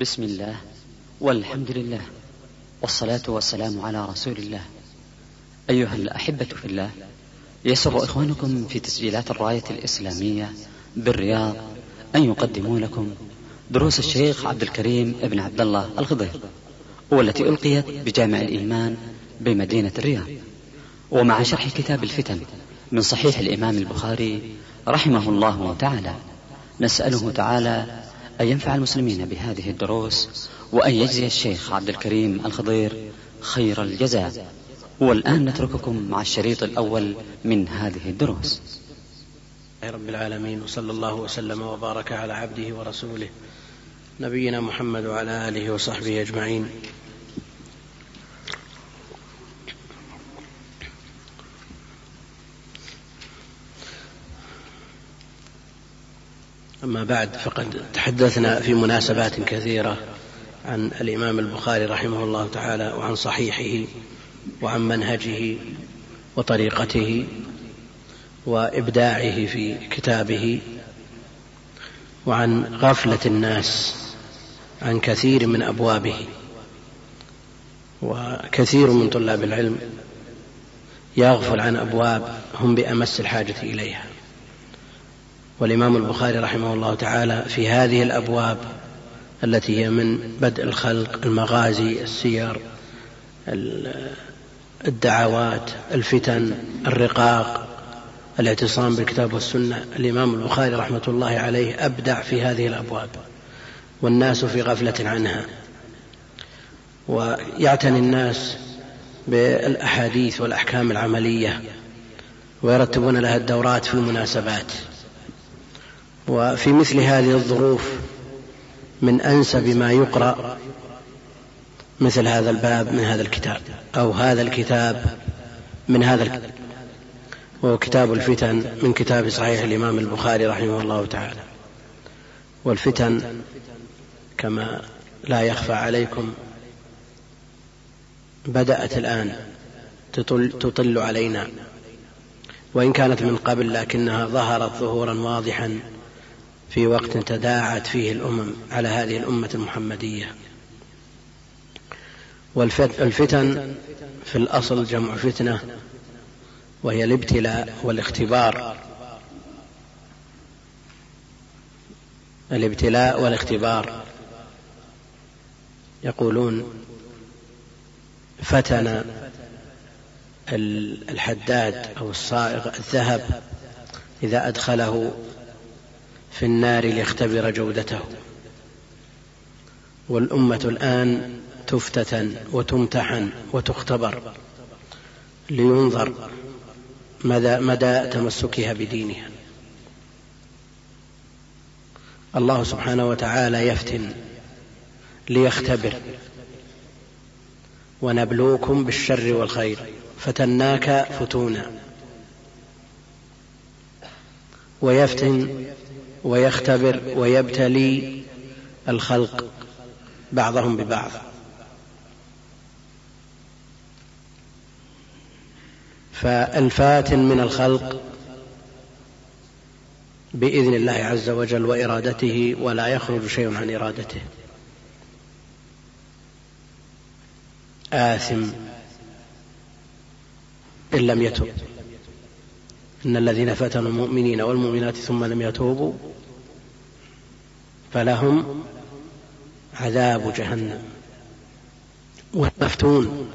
بسم الله والحمد لله والصلاة والسلام على رسول الله. أيها الأحبة في الله يسر إخوانكم في تسجيلات الراية الإسلامية بالرياض أن يقدموا لكم دروس الشيخ عبد الكريم ابن عبد الله الخضير والتي ألقيت بجامع الإيمان بمدينة الرياض. ومع شرح كتاب الفتن من صحيح الإمام البخاري رحمه الله تعالى نسأله تعالى أن ينفع المسلمين بهذه الدروس وأن يجزي الشيخ عبد الكريم الخضير خير الجزاء. والآن نترككم مع الشريط الأول من هذه الدروس. رب العالمين وصلى الله وسلم وبارك على عبده ورسوله نبينا محمد وعلى آله وصحبه أجمعين. أما بعد فقد تحدثنا في مناسبات كثيرة عن الإمام البخاري رحمه الله تعالى وعن صحيحه وعن منهجه وطريقته وإبداعه في كتابه وعن غفلة الناس عن كثير من أبوابه وكثير من طلاب العلم يغفل عن أبواب هم بأمس الحاجة إليها. والإمام البخاري رحمه الله تعالى في هذه الأبواب التي هي من بدء الخلق المغازي السير الدعوات الفتن الرقاق الاعتصام بالكتاب والسنة. الإمام البخاري رحمة الله عليه أبدع في هذه الأبواب والناس في غفلة عنها ويعتني الناس بالأحاديث والأحكام العملية ويرتبون لها الدورات في المناسبات. وفي مثل هذه الظروف من أنسب ما يقرأ مثل هذا الباب من هذا الكتاب أو هذا الكتاب من هذا الكتاب وهو كتاب الفتن من كتاب صحيح الإمام البخاري رحمه الله تعالى. والفتن كما لا يخفى عليكم بدأت الآن تطل, تطل علينا. وإن كانت من قبل لكنها ظهرت ظهورا واضحا في وقت تداعت فيه الأمم على هذه الأمة المحمدية. والفتن في الأصل جمع فتنة وهي الابتلاء والاختبار. الابتلاء والاختبار. يقولون فتن الحداد أو الصائغ الذهب إذا أدخله في النار ليختبر جودته. والأمة الآن تفتتن وتمتحن وتختبر لينظر مدى, مدى تمسكها بدينها. الله سبحانه وتعالى يفتن ليختبر. ونبلوكم بالشر والخير. فتناك فتونا. ويفتن ويختبر ويبتلي الخلق بعضهم ببعض. فالفاتن من الخلق بإذن الله عز وجل وإرادته ولا يخرج شيء عن إرادته. آثم إن لم يتب. إن الذين فتنوا المؤمنين والمؤمنات ثم لم يتوبوا فلهم عذاب جهنم والمفتون.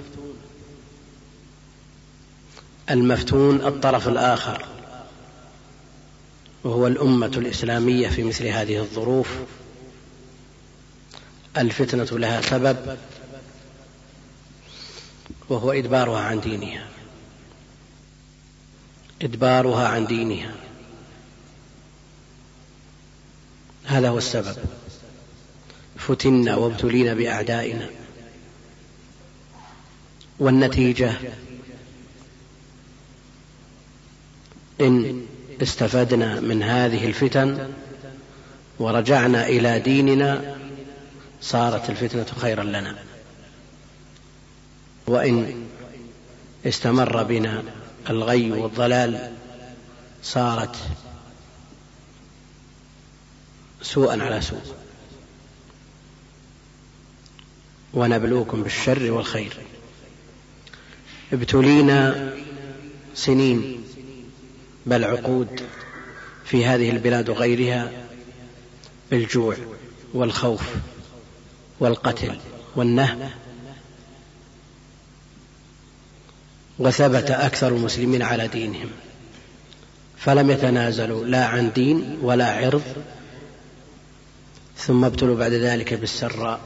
المفتون الطرف الآخر وهو الأمة الإسلامية في مثل هذه الظروف. الفتنة لها سبب وهو إدبارها عن دينها. إدبارها عن دينها. هذا هو السبب. فتنا وابتلينا بأعدائنا. والنتيجة؟ إن استفدنا من هذه الفتن ورجعنا إلى ديننا صارت الفتنة خيرا لنا. وإن استمر بنا الغي والضلال صارت سوءا على سوء. ونبلوكم بالشر والخير. ابتلينا سنين بل عقود في هذه البلاد وغيرها بالجوع والخوف والقتل والنهب. وثبت أكثر المسلمين على دينهم. فلم يتنازلوا لا عن دين ولا عرض ثم ابتلوا بعد ذلك بالسراء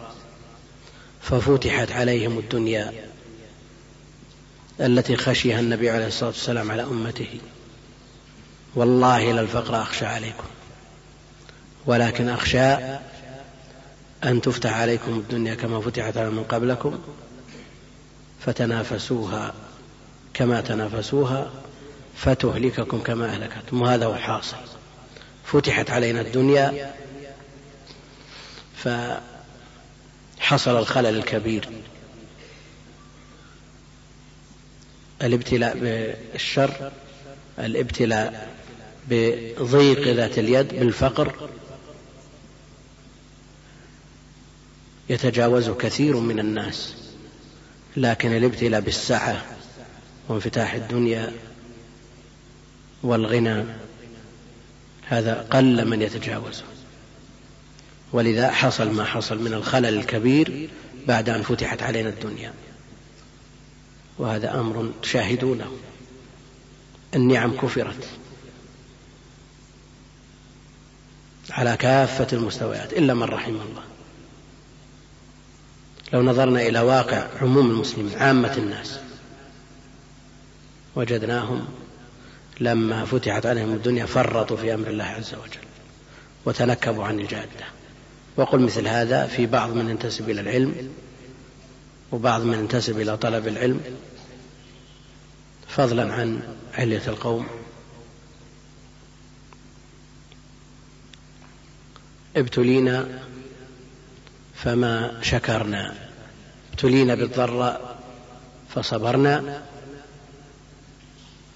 ففتحت عليهم الدنيا التي خشيها النبي عليه الصلاة والسلام على أمته. والله لا الفقر أخشى عليكم ولكن أخشى أن تفتح عليكم الدنيا كما فتحت على من قبلكم فتنافسوها كما تنافسوها فتهلككم كما أهلكتم. وهذا هو الحاصل. فتحت علينا الدنيا فحصل الخلل الكبير. الابتلاء بالشر الابتلاء بضيق ذات اليد بالفقر. يتجاوز كثير من الناس لكن الابتلاء بالسعه وانفتاح الدنيا والغنى هذا قل من يتجاوزه. ولذا حصل ما حصل من الخلل الكبير بعد أن فتحت علينا الدنيا. وهذا أمر تشاهدونه. النعم كفرت على كافة المستويات إلا من رحم الله. لو نظرنا إلى واقع عموم المسلمين عامة الناس وجدناهم لما فتحت عليهم الدنيا فرطوا في أمر الله عز وجل وتنكبوا عن الجادة. وقل مثل هذا في بعض من ينتسب إلى العلم وبعض من ينتسب إلى طلب العلم فضلا عن علية القوم. ابتلينا فما شكرنا ابتلينا بالضراء فصبرنا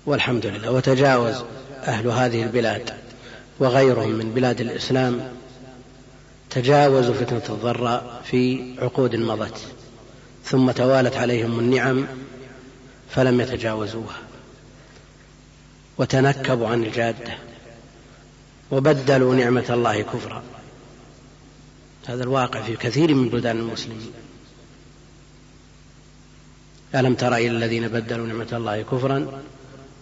والحمد لله. وتجاوز أهل هذه البلاد وغيرهم من بلاد الإسلام تجاوزوا فتنة الضراء في عقود مضت ثم توالت عليهم النعم فلم يتجاوزوها وتنكبوا عن الجادة وبدلوا نعمة الله كفرا. هذا الواقع في كثير من بلدان المسلمين. ألم تر إلى الذين بدلوا نعمة الله كفرا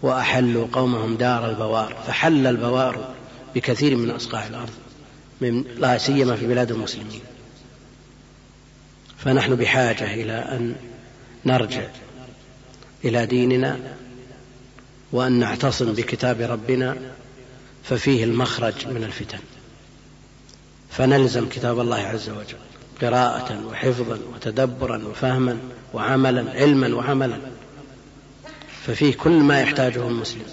وأحلوا قومهم دار البوار فحل البوار بكثير من أصقاع الأرض. من لا سيما في بلاد المسلمين. فنحن بحاجة إلى أن نرجع إلى ديننا وأن نعتصم بكتاب ربنا ففيه المخرج من الفتن. فنلزم كتاب الله عز وجل قراءة وحفظا وتدبرا وفهما وعملا علما وعملا. ففيه كل ما يحتاجه المسلم.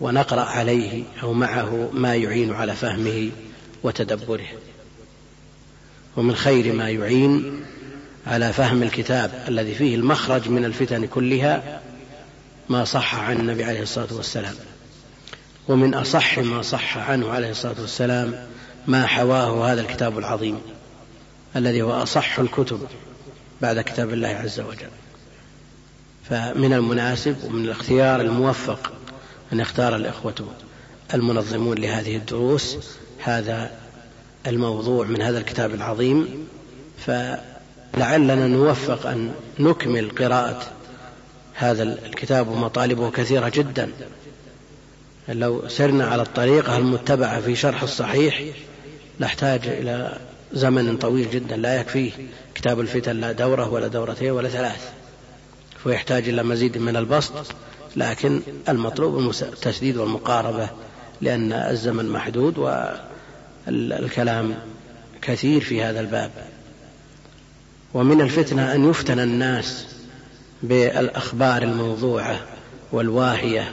ونقرأ عليه أو معه ما يعين على فهمه وتدبره. ومن خير ما يعين على فهم الكتاب الذي فيه المخرج من الفتن كلها ما صح عن النبي عليه الصلاة والسلام. ومن أصح ما صح عنه عليه الصلاة والسلام ما حواه هذا الكتاب العظيم الذي هو أصح الكتب بعد كتاب الله عز وجل. فمن المناسب ومن الاختيار الموفق أن يختار الإخوة المنظمون لهذه الدروس هذا الموضوع من هذا الكتاب العظيم فلعلنا نوفق أن نكمل قراءة هذا الكتاب ومطالبه كثيرة جدا. لو سرنا على الطريقة المتبعة في شرح الصحيح نحتاج إلى زمن طويل جدا لا يكفيه. كتاب الفتن لا دورة ولا دورتين ولا ثلاث ويحتاج إلى مزيد من البسط. لكن المطلوب التسديد والمقاربة لأن الزمن محدود والكلام كثير في هذا الباب. ومن الفتنة أن يفتن الناس بالأخبار الموضوعة والواهية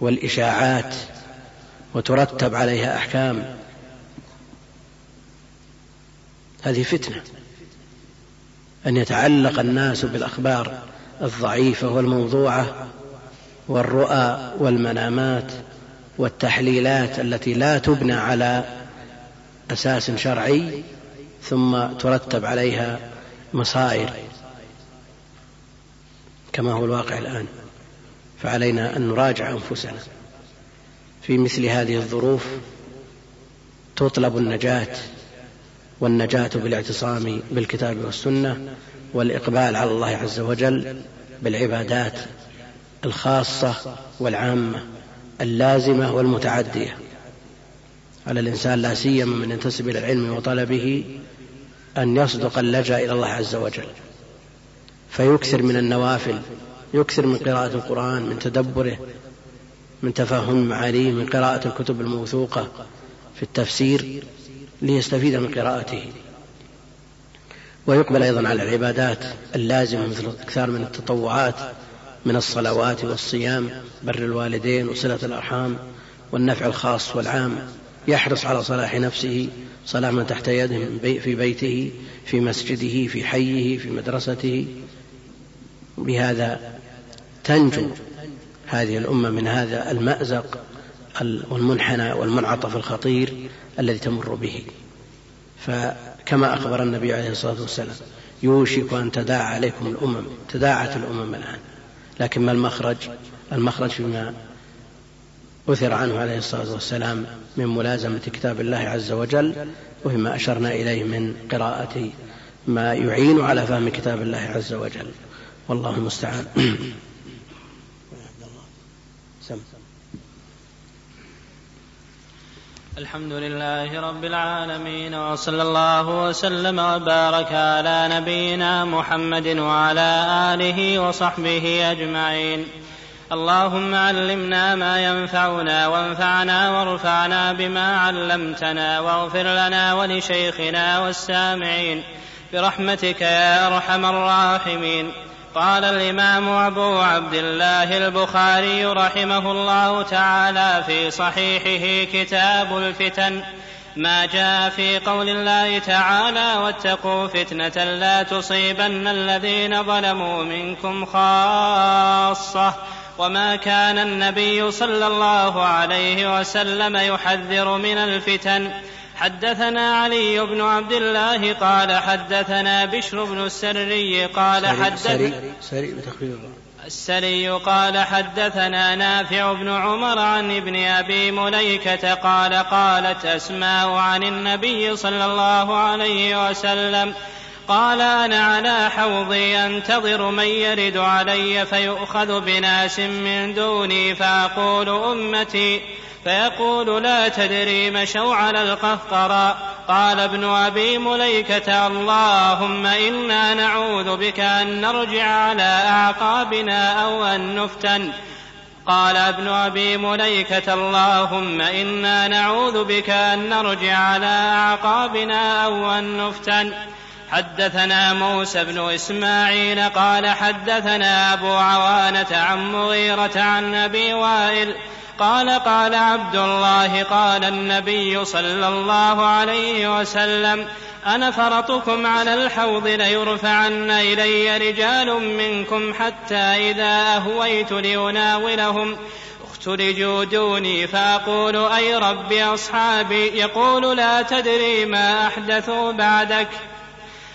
والإشاعات وترتب عليها أحكام. هذه فتنة. أن يتعلق الناس بالأخبار الضعيفة والموضوعة والرؤى والمنامات والتحليلات التي لا تبنى على أساس شرعي ثم ترتب عليها مصائر كما هو الواقع الآن. فعلينا أن نراجع أنفسنا. في مثل هذه الظروف تطلب النجاة والنجاة بالاعتصام بالكتاب والسنة والإقبال على الله عز وجل بالعبادات الخاصة والعامة. اللازمة والمتعدية. على الإنسان لا سيما من ينتسب إلى العلم وطلبه أن يصدق اللجأ إلى الله عز وجل. فيكثر من النوافل يكثر من قراءة القرآن من تدبره من تفهم معانيه من قراءة الكتب الموثوقة في التفسير ليستفيد من قراءته. ويقبل أيضا على العبادات اللازمة مثل الإكثار من التطوعات من الصلوات والصيام بر الوالدين وصلة الأرحام والنفع الخاص والعام. يحرص على صلاح نفسه صلاح من تحت يده في بيته في مسجده في حيه في مدرسته. بهذا تنجو هذه الأمة من هذا المأزق والمنحنى والمنعطف الخطير الذي تمر به. فكما أخبر النبي عليه الصلاة والسلام يوشك أن تداعى عليكم الأمم تداعت الأمم الآن. لكن ما المخرج؟ المخرج فيما أثر عنه عليه الصلاة والسلام من ملازمة كتاب الله عز وجل وفيما أشرنا إليه من قراءة ما يعين على فهم كتاب الله عز وجل. والله المستعان. الحمد لله رب العالمين وصلى الله وسلم وبارك على نبينا محمد وعلى آله وصحبه أجمعين. اللهم علمنا ما ينفعنا وانفعنا وارفعنا بما علمتنا واغفر لنا ولشيخنا والسامعين. برحمتك يا أرحم الراحمين. قال الإمام أبو عبد الله البخاري رحمه الله تعالى في صحيحه كتاب الفتن ما جاء في قول الله تعالى واتقوا فتنة لا تصيبن الذين ظلموا منكم خاصة. وما كان النبي صلى الله عليه وسلم يحذر من الفتن. حدثنا علي بن عبد الله قال حدثنا بشر بن السري قال حدثنا سري السري قال حدثنا نافع بن عمر عن ابن أبي مليكة قال قالت أسماء عن النبي صلى الله عليه وسلم قال أنا على حوضي انتظر من يرد علي فيؤخذ بناس من دوني فأقول أمتي فيقول لا تدري مشوا على القهقرى قال ابن أبي مليكة اللهم إنا نعوذ بك أن نرجع على أعقابنا أو أن نفتن. قال ابن أبي مليكة اللهم إنا نعوذ بك أن نرجع على أعقابنا أو أن نفتن. حدثنا موسى بن إسماعيل قال حدثنا أبو عوانة عن مغيرة عن أبي وائل قال قال عبد الله قال النبي صلى الله عليه وسلم أنا فرطكم على الحوض ليرفعن إلي رجال منكم حتى إذا أهويت لأناولهم. اختلجوا دوني فأقول أي رب أصحابي؟ يقول لا تدري ما احدثوا بعدك.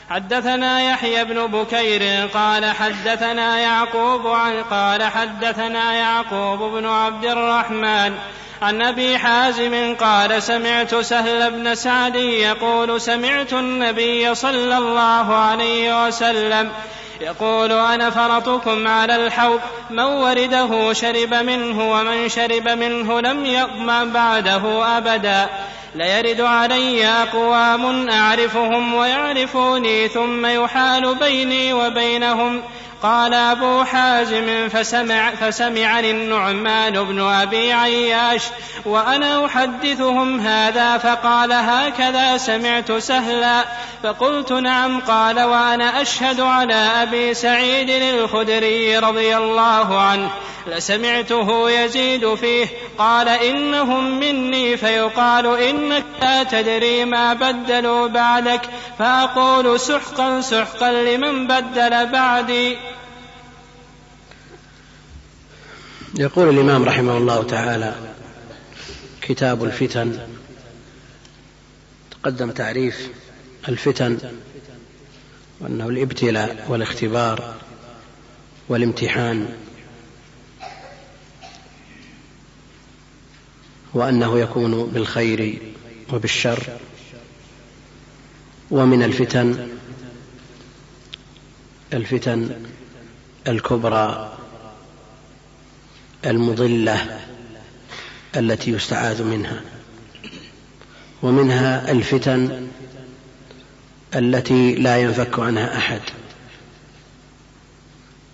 حدثنا يحيى بن بكير قال حدثنا يعقوب عن قال حدثنا يعقوب بن عبد الرحمن عن أبي حازم قال سمعت سهل بن سعد يقول سمعت النبي صلى الله عليه وسلم يقول أنا فرطكم على الحوض من ورده شرب منه ومن شرب منه لم يظما بعده أبدا. ليرد علي أقوام أعرفهم ويعرفوني ثم يحال بيني وبينهم. قال أبو حازم فسمع فسمعني النعمان بن أبي عياش وأنا أحدثهم هذا فقال هكذا سمعت سهلا. فقلت نعم قال وأنا أشهد على أبي سعيد الخدري رضي الله عنه. لسمعته يزيد فيه قال إنهم مني فيقال إنك لا تدري ما بدلوا بعدك. فأقول سحقا سحقا لمن بدل بعدي. يقول الإمام رحمه الله تعالى كتاب الفتن تقدم تعريف الفتن وأنه الإبتلاء والاختبار والامتحان وأنه يكون بالخير وبالشر ومن الفتن الفتن الكبرى المضلة التي يستعاذ منها ومنها الفتن التي لا ينفك عنها أحد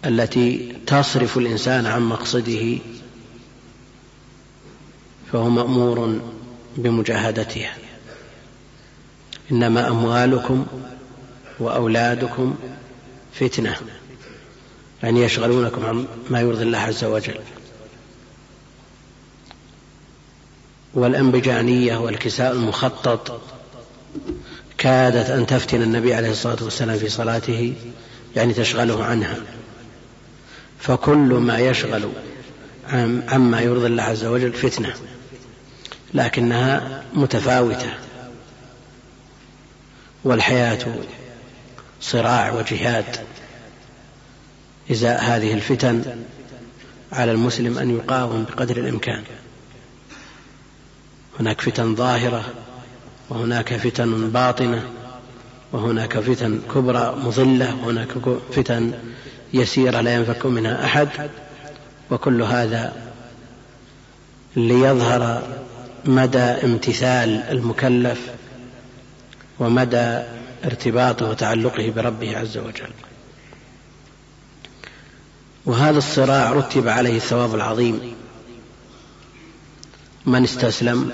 التي تصرف الإنسان عن مقصده فهو مأمور بمجاهدتها. إنما أموالكم وأولادكم فتنة يعني يشغلونكم عن ما يرضي الله عز وجل. والأنبجانية والكساء المخطط كادت أن تفتن النبي عليه الصلاة والسلام في صلاته يعني تشغله عنها. فكل ما يشغل عما يرضي الله عز وجل فتنة لكنها متفاوتة. والحياة صراع وجهاد. إزاء هذه الفتن على المسلم أن يقاوم بقدر الإمكان. هناك فتن ظاهرة وهناك فتن باطنة وهناك فتن كبرى مضلة وهناك فتن يسيرة لا ينفك منها أحد. وكل هذا ليظهر مدى امتثال المكلف ومدى ارتباطه وتعلقه بربه عز وجل. وهذا الصراع رتب عليه الثواب العظيم. من استسلم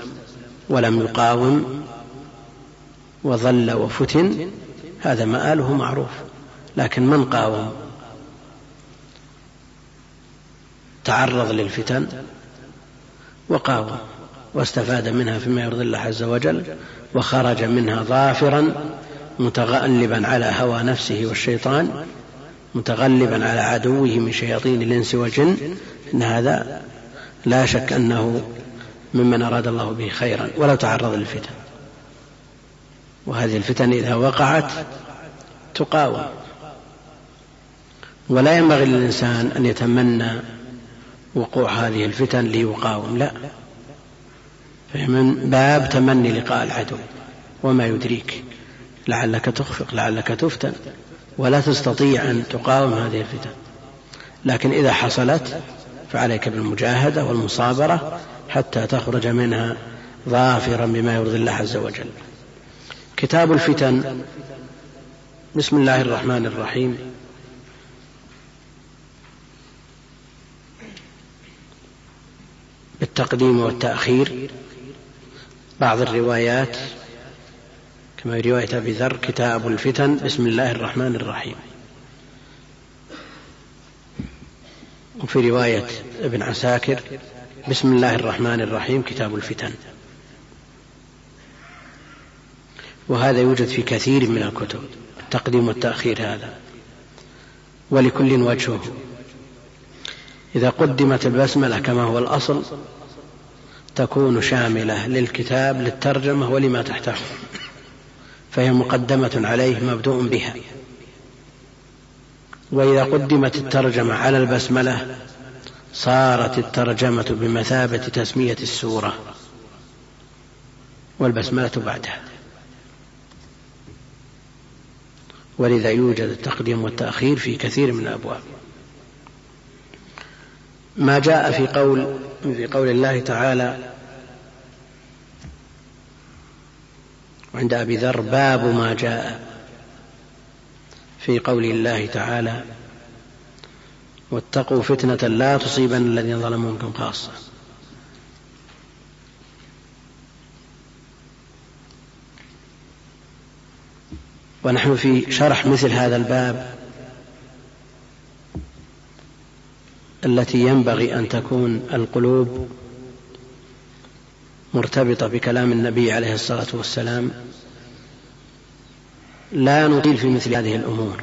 ولم يقاوم وظل وفتن هذا مآله معروف لكن من قاوم؟ تعرض للفتن وقاوم واستفاد منها فيما يرضي الله عز وجل وخرج منها ظافرا متغلبا على هوى نفسه والشيطان متغلبا على عدوه من شياطين الإنس والجن إن هذا لا شك أنه ممن أراد الله به خيرا ولو تعرض للفتن. وهذه الفتن إذا وقعت تقاوم. ولا ينبغي للإنسان أن يتمنى وقوع هذه الفتن ليقاوم لا. من باب تمني لقاء العدو وما يدريك لعلك تخفق لعلك تفتن ولا تستطيع أن تقاوم هذه الفتن. لكن إذا حصلت فعليك بالمجاهدة والمصابرة حتى تخرج منها ظافرا بما يرضي الله عز وجل. كتاب الفتن. بسم الله الرحمن الرحيم. بالتقديم والتأخير. بعض الروايات كما في رواية أبي ذر كتاب الفتن. بسم الله الرحمن الرحيم. وفي رواية ابن عساكر بسم الله الرحمن الرحيم كتاب الفتن. وهذا يوجد في كثير من الكتب التقديم والتأخير هذا. ولكل وجهه. إذا قدمت البسملة كما هو الأصل تكون شاملة للكتاب للترجمة ولما تحته فهي مقدمة عليه مبدوء بها. وإذا قدمت الترجمة على البسملة صارت الترجمة بمثابة تسمية السورة والبسملة بعدها. ولذا يوجد التقديم والتأخير في كثير من الأبواب. ما جاء في قول في قول الله تعالى عند أبي ذر باب ما جاء في قول الله تعالى واتقوا فتنة لا تصيبن الذين ظلموا منكم خاصة. ونحن في شرح مثل هذا الباب التي ينبغي أن تكون القلوب مرتبطة بكلام النبي عليه الصلاة والسلام. لا نطيل في مثل هذه الأمور.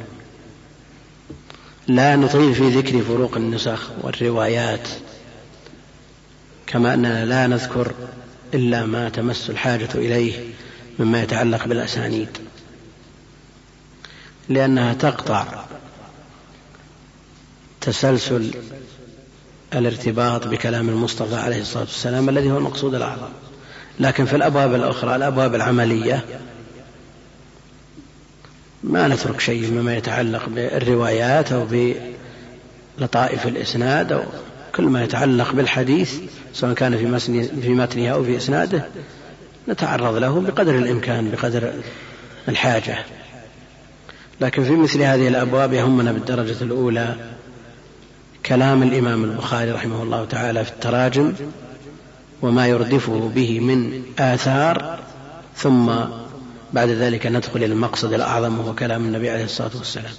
لا نطيل في ذكر فروق النسخ والروايات كما أننا لا نذكر إلا ما تمس الحاجة إليه مما يتعلق بالأسانيد لأنها تقطع تسلسل الارتباط بكلام المصطفى عليه الصلاة والسلام الذي هو المقصود الأعظم. لكن في الأبواب الأخرى الأبواب العملية ما نترك شيء مما يتعلق بالروايات أو بلطائف الإسناد أو كل ما يتعلق بالحديث سواء كان في في متنه أو في إسناده نتعرض له بقدر الإمكان بقدر الحاجة. لكن في مثل هذه الأبواب يهمنا بالدرجة الأولى كلام الإمام البخاري رحمه الله تعالى في التراجم وما يردفه به من آثار ثم بعد ذلك ندخل إلى المقصد الأعظم وهو كلام النبي عليه الصلاة والسلام.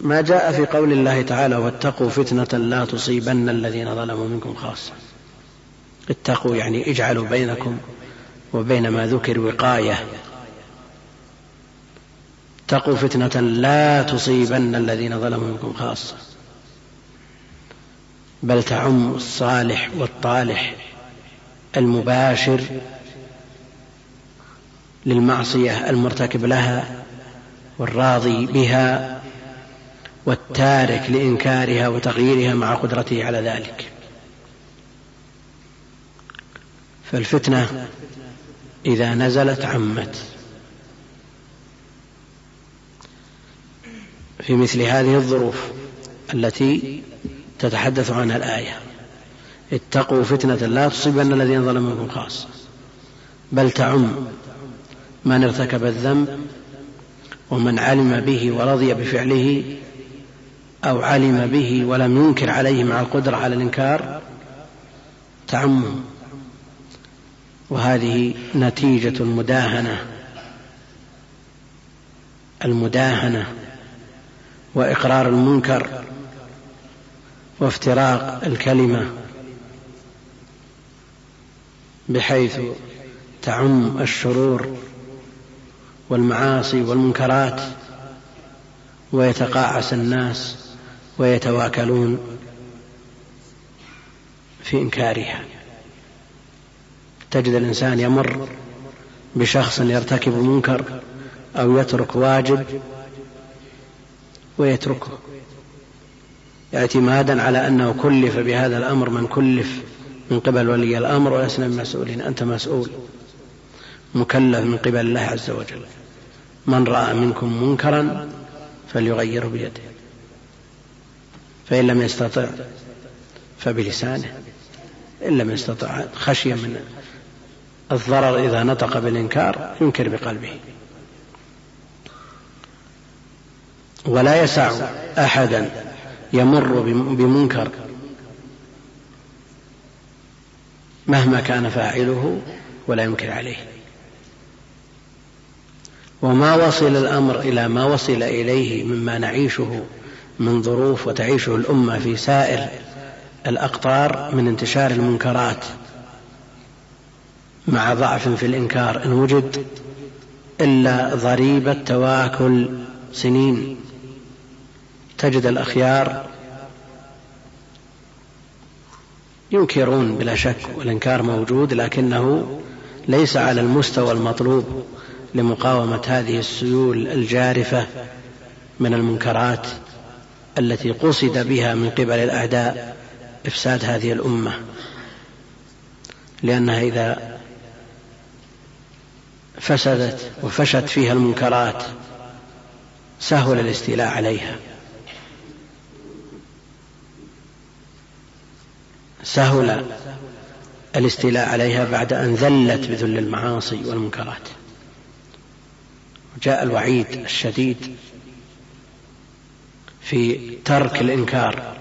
ما جاء في قول الله تعالى واتقوا فتنة لا تصيبن الذين ظلموا منكم خاصة. اتقوا يعني اجعلوا بينكم وبين ما ذكر وقاية. اتقوا فتنة لا تصيبن الذين ظلموا منكم خاصة. بل تعم الصالح والطالح المباشر للمعصية المرتكب لها والراضي بها والتارك لإنكارها وتغييرها مع قدرته على ذلك. فالفتنة إذا نزلت عمت. في مثل هذه الظروف التي تتحدث عنها الآية اتقوا فتنة لا تصيبن الذين ظلموا منكم خاصة بل تعم من ارتكب الذنب ومن علم به ورضي بفعله أو علم به ولم ينكر عليه مع القدرة على الإنكار تعمم. وهذه نتيجة المداهنة. المداهنة وإقرار المنكر وافتراق الكلمة بحيث تعم الشرور والمعاصي والمنكرات ويتقاعس الناس ويتواكلون في إنكارها. تجد الإنسان يمر بشخص يرتكب منكر أو يترك واجب ويتركه اعتمادا على أنه كلف بهذا الأمر من كلف من قبل ولي الأمر ولسنا بمسؤولين أنت مسؤول مكلف من قبل الله عز وجل. من رأى منكم منكرا فليغيره بيده فإن لم يستطع فبلسانه إن لم يستطع خشية من الضرر إذا نطق بالإنكار ينكر بقلبه. ولا يسع احدا يمر بمنكر مهما كان فاعله ولا ينكر عليه. وما وصل الأمر إلى ما وصل إليه مما نعيشه من ظروف وتعيشه الأمة في سائر الأقطار من انتشار المنكرات مع ضعف في الإنكار إن وجد إلا ضريبة تواكل سنين. تجد الأخيار ينكرون بلا شك والإنكار موجود لكنه ليس على المستوى المطلوب. لمقاومة هذه السيول الجارفة من المنكرات التي قصد بها من قبل الأعداء إفساد هذه الأمة. لأنها إذا فسدت وفشت فيها المنكرات سهل الاستيلاء عليها. سهل الاستيلاء عليها بعد أن ذلت بذل المعاصي والمنكرات. وجاء الوعيد الشديد في ترك الإنكار.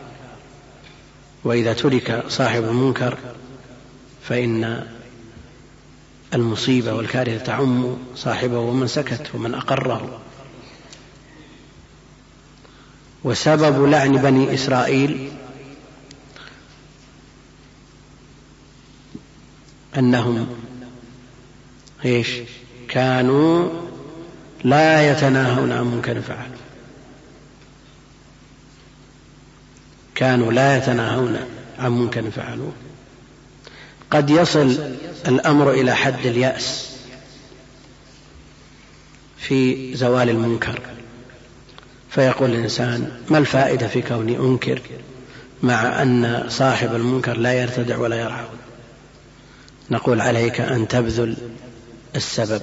وإذا ترك صاحب المنكر فإن المصيبة والكارثة تعم صاحبه ومن سكت ومن أقره. وسبب لعن بني إسرائيل أنهم إيش؟ كانوا لا يتناهون عن منكر فعلوا كانوا لا يتناهون عن منكر فعلوه قد يصل الأمر إلى حد اليأس في زوال المنكر. فيقول الإنسان ما الفائدة في كوني أنكر مع أن صاحب المنكر لا يرتدع ولا يرعى نقول عليك أن تبذل السبب.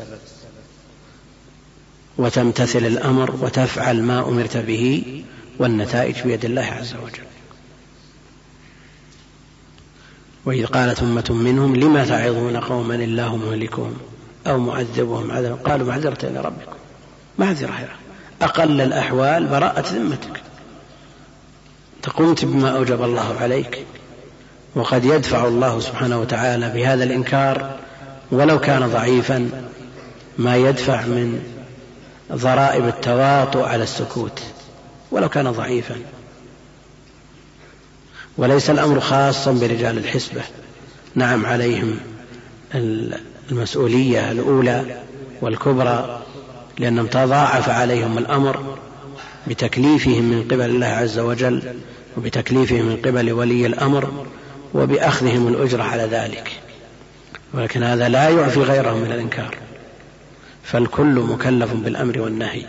وتمتثل الأمر وتفعل ما أمرت به والنتائج بيد الله عز وجل. وإذ قالت أمة منهم لم تعظون قوما الله مهلكهم أو معذبهم عذابا قالوا معذرة إلى ربكم. معذرة أقل الأحوال براءة ذمتك. تقمت بما أوجب الله عليك. وقد يدفع الله سبحانه وتعالى بهذا الإنكار ولو كان ضعيفا ما يدفع من ضرائب التواطؤ على السكوت ولو كان ضعيفا. وليس الأمر خاصا برجال الحسبة نعم عليهم المسؤولية الأولى والكبرى لأنهم تضاعف عليهم الأمر بتكليفهم من قبل الله عز وجل وبتكليفهم من قبل ولي الأمر وبأخذهم الأجرة على ذلك. ولكن هذا لا يعفي غيرهم من الإنكار. فالكل مكلف بالأمر والنهي.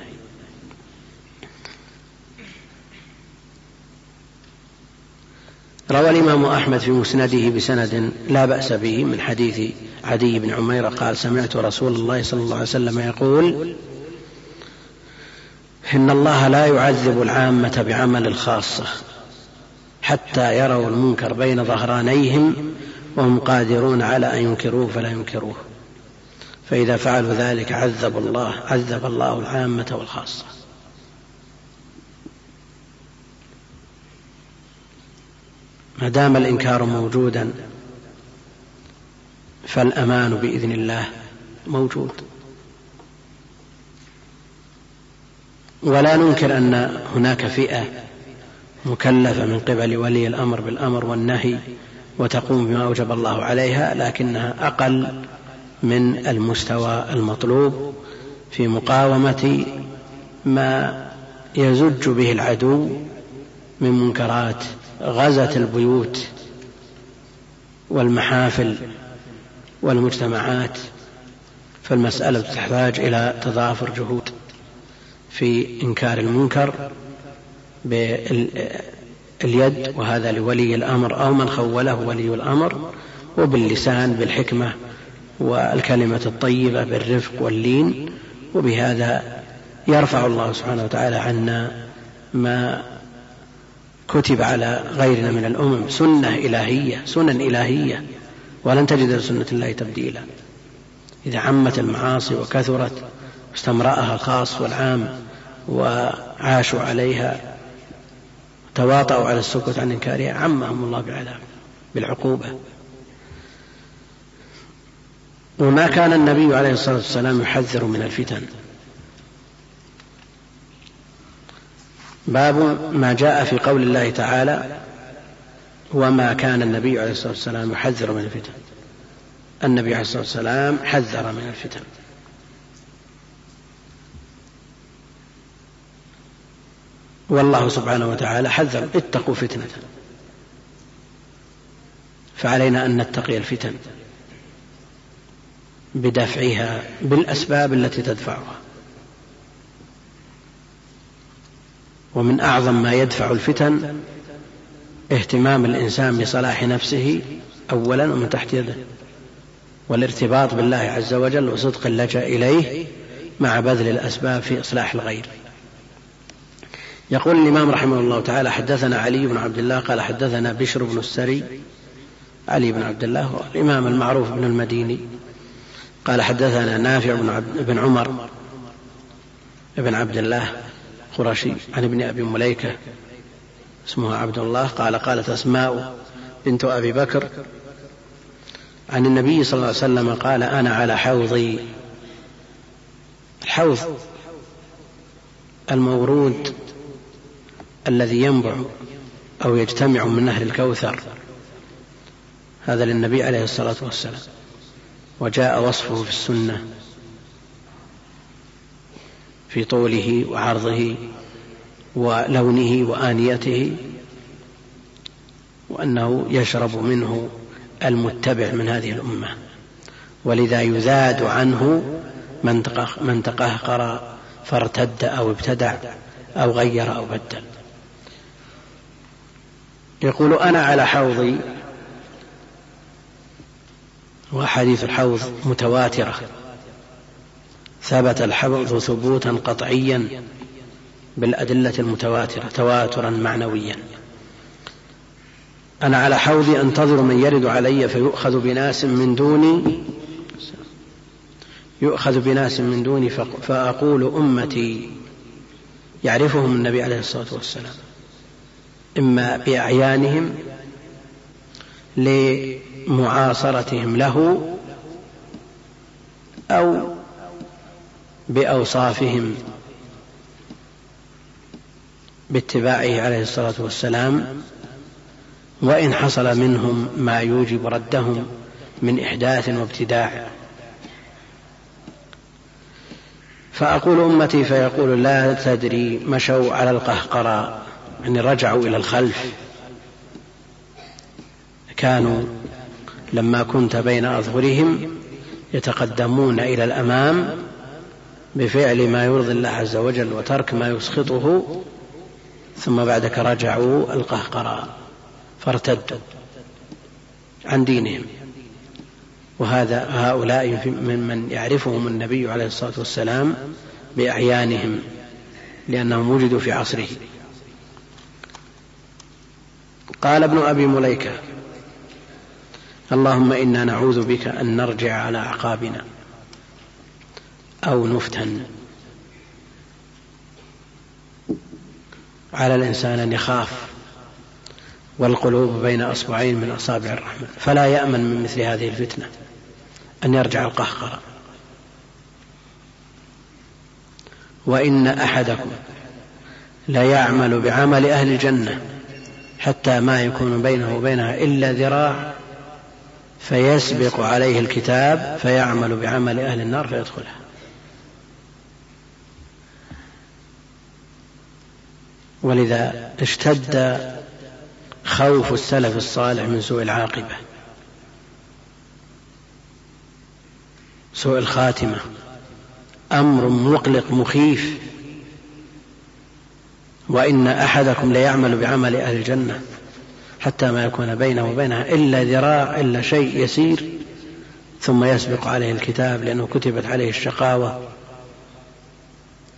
روى الإمام أحمد في مسنده بسند لا بأس به من حديث عدي بن عمير قال سمعت رسول الله صلى الله عليه وسلم يقول إن الله لا يعذب العامة بعمل الخاصة حتى يروا المنكر بين ظهرانيهم وهم قادرون على أن ينكروه فلا ينكروه. فإذا فعلوا ذلك عذب الله عذب الله العامة والخاصة. ما دام الإنكار موجودا فالأمان بإذن الله موجود. ولا ننكر أن هناك فئة مكلفة من قبل ولي الأمر بالأمر والنهي وتقوم بما أوجب الله عليها لكنها أقل من المستوى المطلوب في مقاومة ما يزج به العدو من منكرات غزت البيوت والمحافل والمجتمعات فالمسألة تحتاج إلى تضافر جهود في إنكار المنكر باليد وهذا لولي الأمر أو من خوله ولي الأمر وباللسان بالحكمة والكلمة الطيبة بالرفق واللين وبهذا يرفع الله سبحانه وتعالى عنا ما كتب على غيرنا من الأمم. سنة إلهية سنن إلهية ولن تجد لسنة الله تبديلا. إذا عمت المعاصي وكثرت استمرأها الخاص والعام وعاشوا عليها تواطؤوا على السكوت عن إنكارها عمهم الله بالعذاب بالعقوبة. وما كان النبي عليه الصلاة والسلام يحذر من الفتن. باب ما جاء في قول الله تعالى وما كان النبي عليه الصلاة والسلام يحذر من الفتن. النبي عليه الصلاة والسلام حذر من الفتن. والله سبحانه وتعالى حذر اتقوا فتنة. فعلينا أن نتقي الفتن. بدفعها بالأسباب التي تدفعها. ومن أعظم ما يدفع الفتن اهتمام الإنسان بصلاح نفسه أولا ومن تحت يده والارتباط بالله عز وجل وصدق اللجأ إليه مع بذل الأسباب في إصلاح الغير. يقول الإمام رحمه الله تعالى حدثنا علي بن عبد الله قال حدثنا بشر بن السري علي بن عبد الله الإمام المعروف بن المديني قال حدثنا نافع بن, عبد بن عمر بن عبد الله قرشي عن ابن أبي مليكة اسمها عبد الله قال قالت أسماء بنت أبي بكر عن النبي صلى الله عليه وسلم قال أنا على حوضي. الحوض المورود الذي ينبع أو يجتمع من نهر الكوثر. هذا للنبي عليه الصلاة والسلام. وجاء وصفه في السنة في طوله وعرضه ولونه وآنيته وأنه يشرب منه المتبع من هذه الأمة. ولذا يزاد عنه من تقهقر فارتد أو ابتدع أو غير أو بدل. يقول أنا على حوضي وأحاديث الحوض متواترة. ثبت الحوض ثبوتا قطعيا بالأدلة المتواترة تواترا معنويا. أنا على حوضي أنتظر من يرد علي فيؤخذ بناس من دوني يؤخذ بناس من دوني فأقول أمتي يعرفهم النبي عليه الصلاة والسلام. إما بأعيانهم لمعاصرتهم له أو بأوصافهم باتباعه عليه الصلاة والسلام وإن حصل منهم ما يوجب ردهم من إحداث وابتداع. فأقول أمتي فيقول لا تدري مشوا على القهقراء يعني رجعوا إلى الخلف. كانوا لما كنت بين أظهرهم يتقدمون إلى الأمام بفعل ما يرضي الله عز وجل وترك ما يسخطه ثم بعدك رجعوا القهقراء فارتدوا عن دينهم. وهذا هؤلاء ممن يعرفهم النبي عليه الصلاة والسلام بأعيانهم لأنهم وجدوا في عصره. قال ابن أبي مليكة اللهم إنا نعوذ بك أن نرجع على أعقابنا أو نفتن. على الإنسان أن يخاف والقلوب بين أصبعين من أصابع الرحمن فلا يأمن من مثل هذه الفتنة أن يرجع القهقرة. وإن أحدكم ليعمل بعمل أهل الجنة حتى ما يكون بينه وبينها إلا ذراع فيسبق عليه الكتاب فيعمل بعمل أهل النار فيدخلها ولذا اشتد خوف السلف الصالح من سوء العاقبة سوء الخاتمة أمر مقلق مخيف. وإن أحدكم ليعمل بعمل أهل الجنة حتى ما يكون بينه وبينها إلا ذراع إلا شيء يسير ثم يسبق عليه الكتاب لأنه كتبت عليه الشقاوة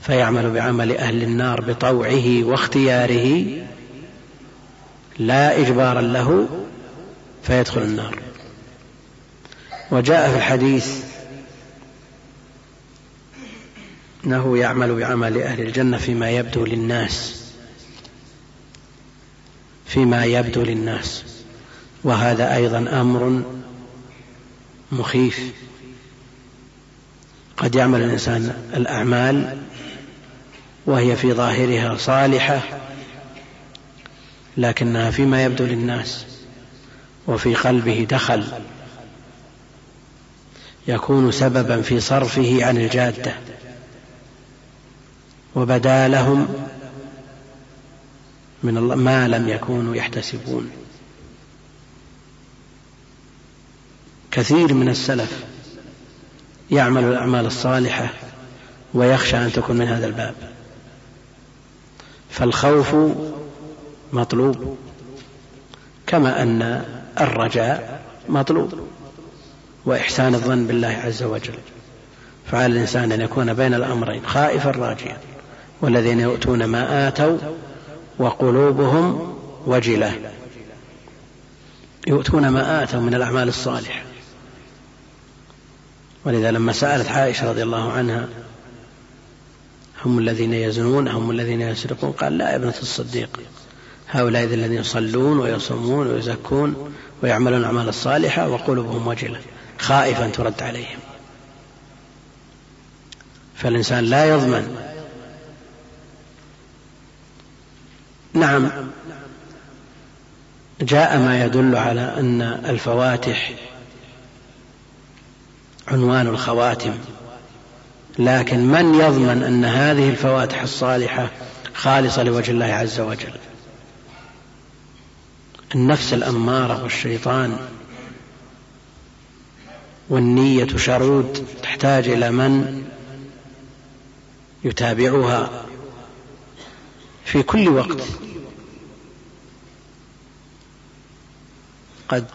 فيعمل بعمل أهل النار بطوعه واختياره لا إجبارا له فيدخل النار. وجاء في الحديث أنه يعمل بعمل أهل الجنة فيما يبدو للناس. فيما يبدو للناس. وهذا أيضا أمر مخيف. قد يعمل الإنسان الأعمال وهي في ظاهرها صالحة لكنها فيما يبدو للناس وفي قلبه دخل. يكون سببا في صرفه عن الجادة. وبدا لهم من الله ما لم يكونوا يحتسبون. كثير من السلف يعمل الأعمال الصالحة ويخشى أن تكون من هذا الباب. فالخوف مطلوب كما أن الرجاء مطلوب وإحسان الظن بالله عز وجل. فعلى الإنسان أن يكون بين الأمرين خائفا راجيا والذين يؤتون ما آتوا وقلوبهم وجلة. يؤتون ما آتوا من الأعمال الصالحة. ولذا لما سألت عائشة رضي الله عنها هم الذين يزنون هم الذين يسرقون قال لا يا ابنة الصديق هؤلاء الذين يصلون ويصومون ويزكون ويعملون الأعمال الصالحة وقلوبهم وجلة خائفا ترد عليهم. فالإنسان لا يضمن نعم. جاء ما يدل على أن الفواتح عنوان الخواتم. لكن من يضمن أن هذه الفواتح الصالحة خالصة لوجه الله عز وجل؟ النفس الأمارة والشيطان والنية شرود تحتاج إلى من يتابعها في كل وقت. قد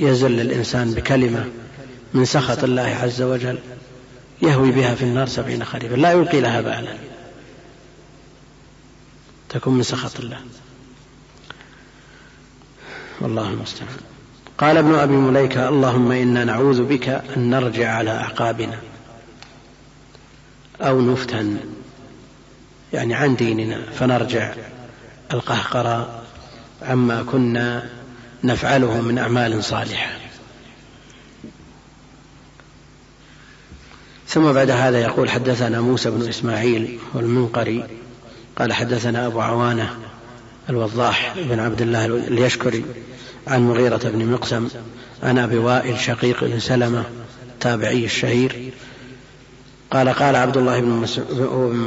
يزل الإنسان بكلمة من سخط الله عز وجل يهوي بها في النار سبعين خريفا. لا يلقي لها بالا. تكون من سخط الله. والله المستعان. قال ابن أبي مليكة اللهم إنا نعوذ بك أن نرجع على أعقابنا أو نفتن يعني عن ديننا فنرجع القهقرى عما كنا نفعله من أعمال صالحة. ثم بعد هذا يقول حدثنا موسى بن إسماعيل والمنقري قال حدثنا أبو عوانة الوضاح بن عبد الله اليشكري عن مغيرة بن مقسم عن أبي وائل شقيق بن سلمة التابعي الشهير. قال قال عبد الله بن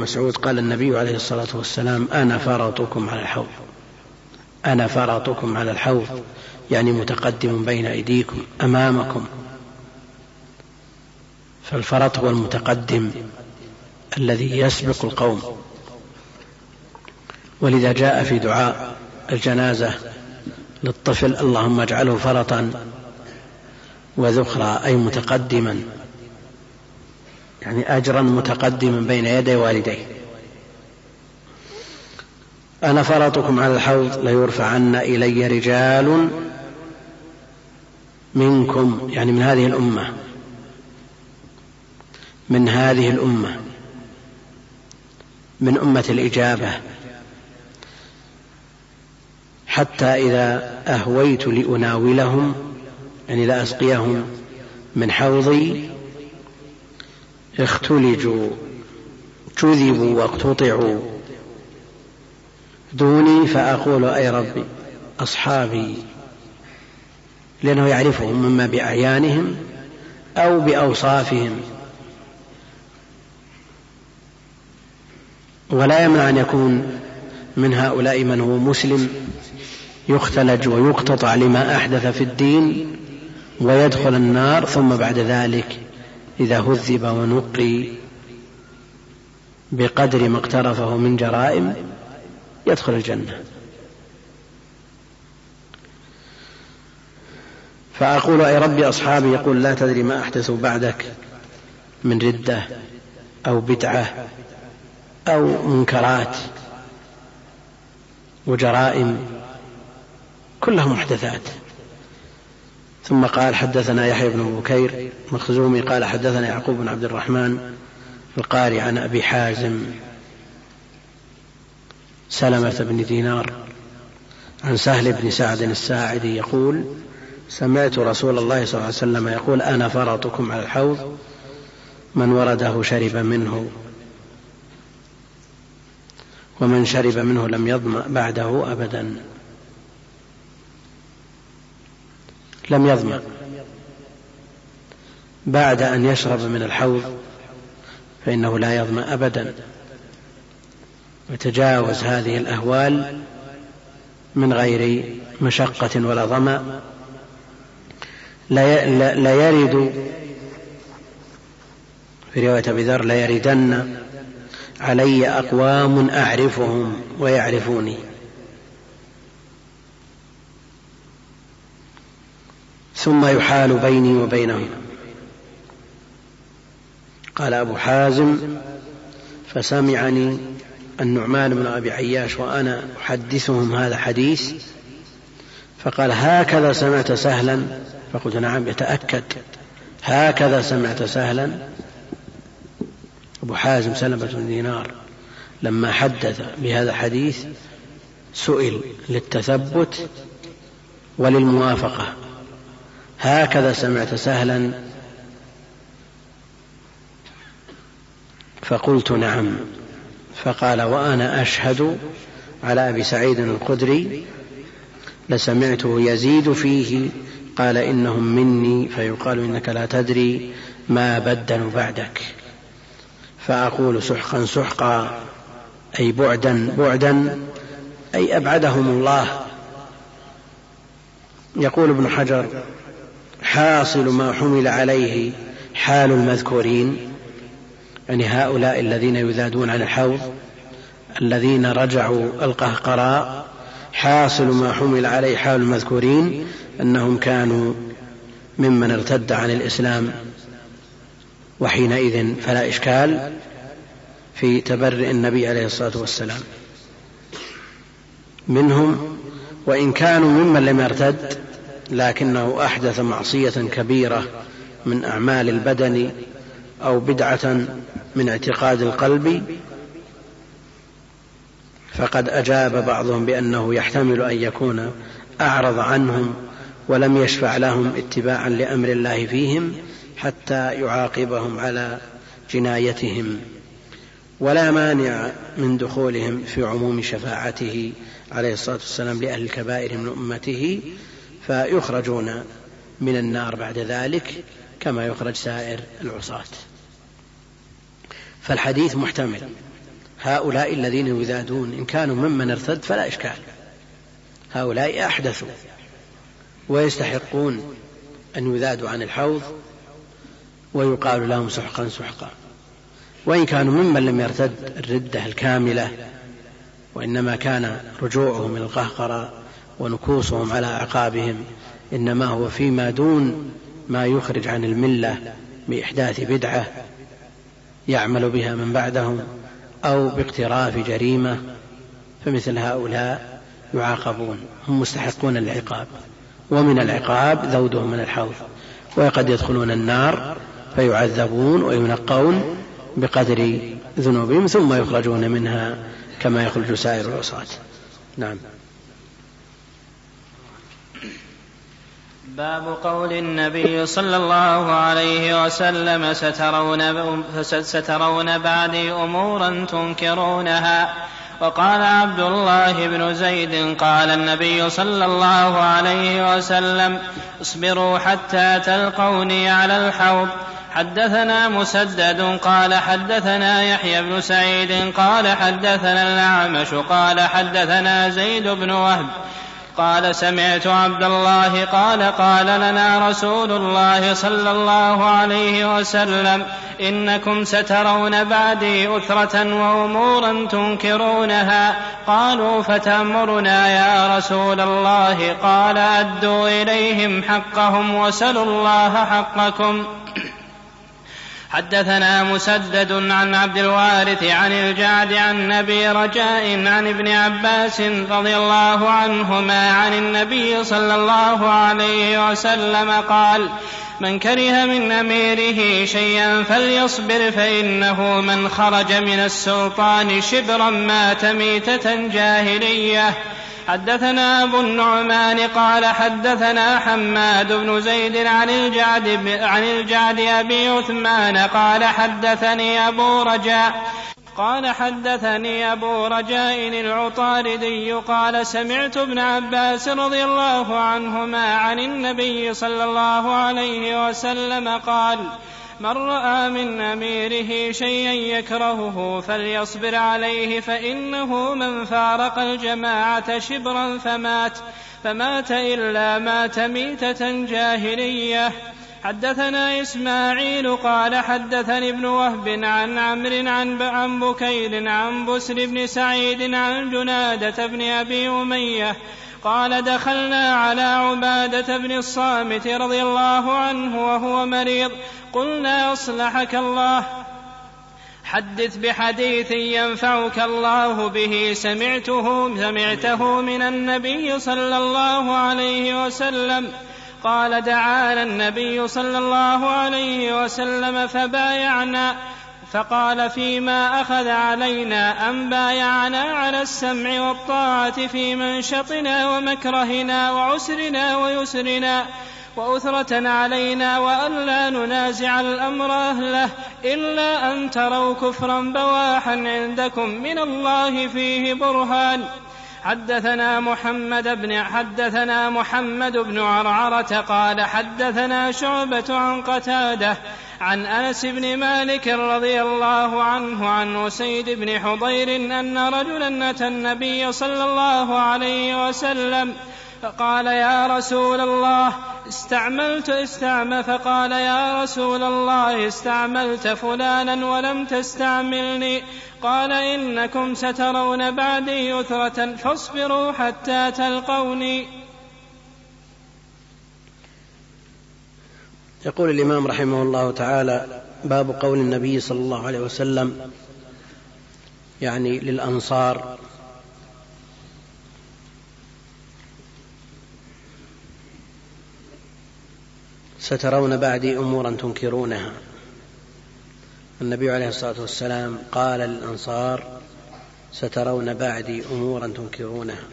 مسعود قال النبي عليه الصلاة والسلام أنا فرطكم على الحوض. أنا فرطكم على الحوض يعني متقدم بين أيديكم أمامكم. فالفرط هو المتقدم الذي يسبق القوم. ولذا جاء في دعاء الجنازة للطفل اللهم اجعله فرطا وذخرا أي متقدما يعني أجرا متقدما بين يدي والديه. أنا فرطكم على الحوض ليرفعن إلي رجال منكم يعني من هذه الأمة. من هذه الأمة. من أمة الإجابة. حتى إذا أهويت لأناولهم يعني لأسقيهم من حوضي اختلجوا جذبوا واقتطعوا. دوني فأقول أي ربي أصحابي لأنه يعرفهم إما بأعيانهم أو بأوصافهم. ولا يمنع أن يكون من هؤلاء من هو مسلم يختلج ويقتطع لما أحدث في الدين ويدخل النار ثم بعد ذلك إذا هذب ونقي بقدر ما اقترفه من جرائم يدخل الجنة. فأقول أي ربي أصحابي يقول لا تدري ما أحدثوا بعدك من ردة أو بدعة أو منكرات وجرائم كلها محدثات. ثم قال حدثنا يحيى بن بكير مخزومي قال حدثنا يعقوب بن عبد الرحمن القاري عن أبي حازم سلمة بن دينار عن سهل بن سعد الساعدي يقول سمعت رسول الله صلى الله عليه وسلم يقول أنا فرطكم على الحوض من ورده شرب منه ومن شرب منه لم يظمأ بعده أبدا. لم يظمأ بعد أن يشرب من الحوض فإنه لا يظمأ أبدا. وتجاوز هذه الأهوال من غير مشقة ولا ظمأ. لا يرد في رواية أبي ذر ليردن علي أقوام أعرفهم ويعرفوني. ثم يحال بيني وبينهم. قال أبو حازم فسمعني النعمان بن أبي عياش وأنا أحدثهم هذا حديث فقال هكذا سمعت سهلا فقلت نعم يتأكد. هكذا سمعت سهلا. أبو حازم سلمة بن دينار لما حدث بهذا الحديث سئل للتثبت وللموافقة. هكذا سمعت سهلا. فقلت نعم. فقال وأنا أشهد على أبي سعيد الخدري لسمعته يزيد فيه قال إنهم مني فيقال إنك لا تدري ما بدلوا بعدك. فأقول سحقا سحقا أي بعدا بعدا أي أبعدهم الله. يقول ابن حجر حاصل ما حمل عليه حال المذكورين. يعني هؤلاء الذين يذادون عن الحوض الذين رجعوا القهقراء حاصل ما حمل عليه حال المذكورين أنهم كانوا ممن ارتد عن الإسلام وحينئذ فلا إشكال في تبرئ النبي عليه الصلاة والسلام. منهم وإن كانوا ممن لم يرتد لكنه أحدث معصية كبيرة من أعمال البدن أو بدعة من اعتقاد القلب فقد أجاب بعضهم بأنه يحتمل أن يكون أعرض عنهم ولم يشفع لهم اتباعا لأمر الله فيهم حتى يعاقبهم على جنايتهم. ولا مانع من دخولهم في عموم شفاعته عليه الصلاة والسلام لأهل الكبائر من أمته فيخرجون من النار بعد ذلك كما يخرج سائر العصاة. فالحديث محتمل. هؤلاء الذين يذادون إن كانوا ممن ارتد فلا إشكال. هؤلاء أحدثوا ويستحقون أن يذادوا عن الحوض ويقال لهم سحقا سحقا. وإن كانوا ممن لم يرتد الردة الكاملة وإنما كان رجوعهم من القهقرة ونكوصهم على أعقابهم إنما هو فيما دون ما يخرج عن الملة بإحداث بدعة يعمل بها من بعدهم أو باقتراف جريمة فمثل هؤلاء يعاقبون هم مستحقون العقاب. ومن العقاب ذودهم من الحوض وقد يدخلون النار فيعذبون وينقون بقدر ذنوبهم ثم يخرجون منها كما يخرج سائر العصاة. نعم. باب قول النبي صلى الله عليه وسلم سترون, سترون بعدي أمورا تنكرونها. وقال عبد الله بن زيد قال النبي صلى الله عليه وسلم اصبروا حتى تلقوني على الحوض. حدثنا مسدد قال حدثنا يحيى بن سعيد قال حدثنا الأعمش قال حدثنا زيد بن وهب قال سمعت عبد الله قال قال لنا رسول الله صلى الله عليه وسلم إنكم سترون بعدي أثرة وأمورا تنكرونها. قالوا فتأمرنا يا رسول الله. قال أدوا إليهم حقهم وسلوا الله حقكم. حدثنا مسدد عن عبد الوارث عن الجعد عن نبي رجاء عن ابن عباس رضي الله عنهما عن النبي صلى الله عليه وسلم قال من كره من أميره شيئا فليصبر فإنه من خرج من السلطان شبرا مات ميتة جاهلية. حدثنا أبو النعمان قال حدثنا حماد بن زيد عن الجعد عن الجعد أبي عثمان قال حدثني أبو رجاء قال حدثني أبو رجاء العطاردي قال سمعت ابن عباس رضي الله عنهما عن النبي صلى الله عليه وسلم قال من رأى من أميره شيئا يكرهه فليصبر عليه فإنه من فارق الجماعة شبرا فمات فمات إلا مات ميتة جاهلية. حدثنا إسماعيل قال حدثني ابن وهب عن عمرو عن عن بكير عن بسر بن سعيد عن جنادة بن أبي أمية قال دخلنا على عبادة بن الصامت رضي الله عنه وهو مريض. قلنا أصلحك الله. حدث بحديث ينفعك الله به. سمعته سمعته من النبي صلى الله عليه وسلم. قال دعانا النبي صلى الله عليه وسلم فبايعنا. فقال فيما أخذ علينا أن بايعنا على السمع والطاعة في منشطنا ومكرهنا وعسرنا ويسرنا وأثرة علينا وأن لا ننازع الأمر أهله إلا أن تروا كفرا بواحا عندكم من الله فيه برهان. حدثنا محمد بن حدثنا محمد بن عرعرة قال حدثنا شعبة عن قتادة عن أنس بن مالك رضي الله عنه عن أسيد بن حضير أن رجلا أتى النبي صلى الله عليه وسلم فقال يا رسول الله استعملت استعمل فقال يا رسول الله استعملت فلانا ولم تستعملني. قال إنكم سترون بعدي يثرة فاصبروا حتى تلقوني. يقول الإمام رحمه الله تعالى باب قول النبي صلى الله عليه وسلم يعني للأنصار. سترون بعدي أمورا تنكرونها. النبي عليه الصلاة والسلام قال للأنصار سترون بعدي أمورا تنكرونها.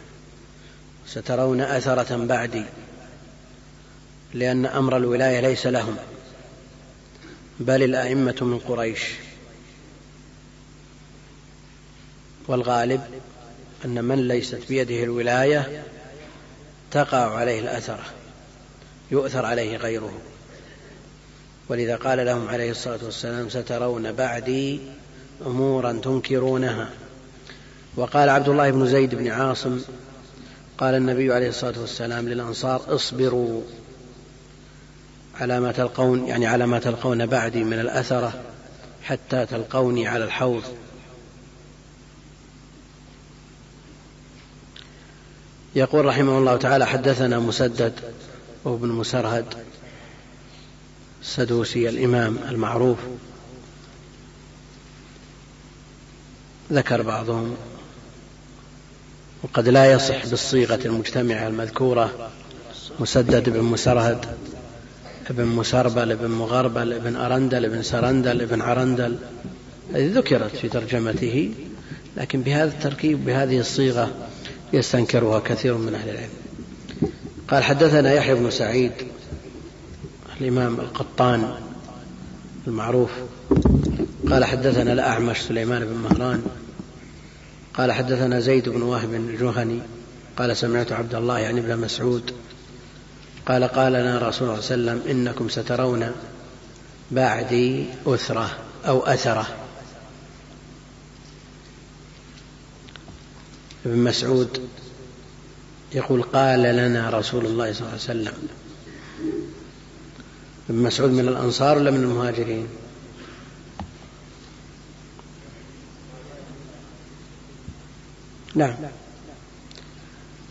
سترون أثرة بعدي. لأن أمر الولاية ليس لهم بل الأئمة من قريش. والغالب أن من ليست بيده الولاية تقع عليه الاثره يؤثر عليه غيره. ولذا قال لهم عليه الصلاة والسلام سترون بعدي أمورا تنكرونها وقال عبد الله بن زيد بن عاصم قال النبي عليه الصلاة والسلام للأنصار اصبروا على ما تلقون يعني على ما تلقون بعدي من الأثرة حتى تلقوني على الحوض. يقول رحمه الله تعالى حدثنا مسدد وابن مسرهد السدوسي الإمام المعروف. ذكر بعضهم وقد لا يصح بالصيغة المجتمعة المذكورة مسدد بن مسرهد. ابن مسربل ابن مغربل ابن أرندل ابن سرندل ابن عرندل هذه ذكرت في ترجمته لكن بهذا التركيب بهذه الصيغة يستنكرها كثير من أهل العلم. قال حدثنا يحيى بن سعيد الإمام القطان المعروف. قال حدثنا الأعمش سليمان بن مهران. قال حدثنا زيد بن وهب الجهني. قال سمعت عبد الله يعني ابن مسعود. قال قال لنا رسول الله صلى الله عليه وسلم إنكم سترون بعدي أثرة أو أثرة. ابن مسعود يقول قال لنا رسول الله صلى الله عليه وسلم ابن مسعود من الأنصار ولا من المهاجرين؟ نعم.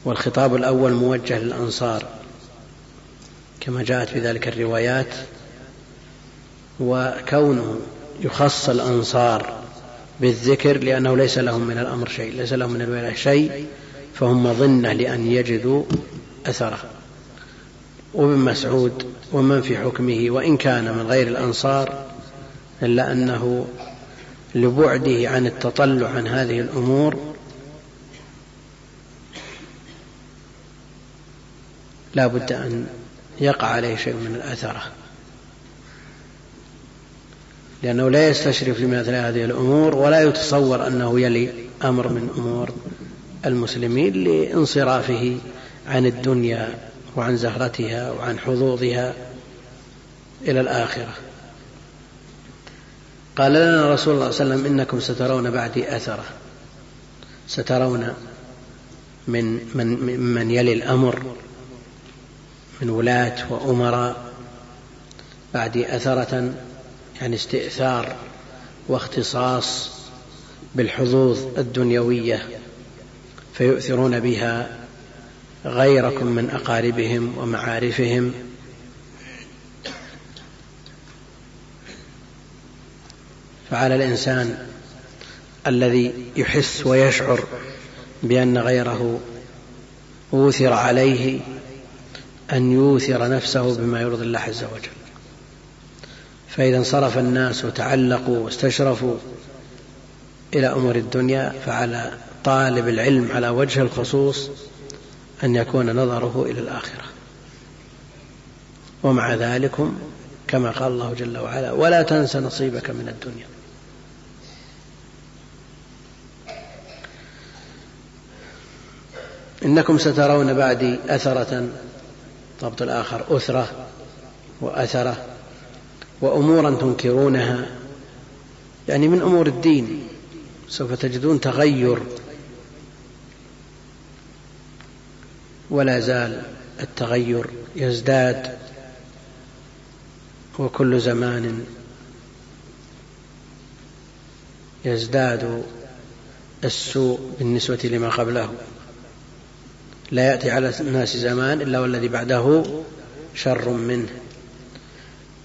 والخطاب الأول موجه للأنصار. كما جاءت في ذلك الروايات وكونه يخص الأنصار بالذكر لأنه ليس لهم من الأمر شيء ليس لهم من الولاية شيء فهم مظنة لأن يجدوا أثره. وابن مسعود ومن في حكمه وإن كان من غير الأنصار إلا أنه لبعده عن التطلع عن هذه الأمور لا بد أن يقع عليه شيء من الأثرة. لأنه لا يستشرف لمثل هذه الأمور ولا يتصور أنه يلي أمر من أمور المسلمين لانصرافه عن الدنيا وعن زهرتها وعن حظوظها إلى الآخرة. قال لنا رسول الله صلى الله عليه وسلم إنكم سترون بعدي أثرة. سترون من من من يلي الأمر. من ولاة وأمراء بعدي أثرة يعني استئثار واختصاص بالحظوظ الدنيوية فيؤثرون بها غيركم من أقاربهم ومعارفهم. فعلى الإنسان الذي يحس ويشعر بأن غيره أوثر عليه أن يوثر نفسه بما يرضي الله عز وجل. فإذا انصرف الناس وتعلقوا واستشرفوا إلى أمور الدنيا فعلى طالب العلم على وجه الخصوص أن يكون نظره إلى الآخرة. ومع ذلك كما قال الله جل وعلا ولا تنس نصيبك من الدنيا. إنكم سترون بعدي أثرة ضبط الآخر أثرة وأثرة وأمورا تنكرونها. يعني من أمور الدين سوف تجدون تغير. ولا زال التغير يزداد وكل زمان يزداد السوء بالنسبة لما قبله. لا يأتي على الناس زمان إلا والذي بعده شر منه.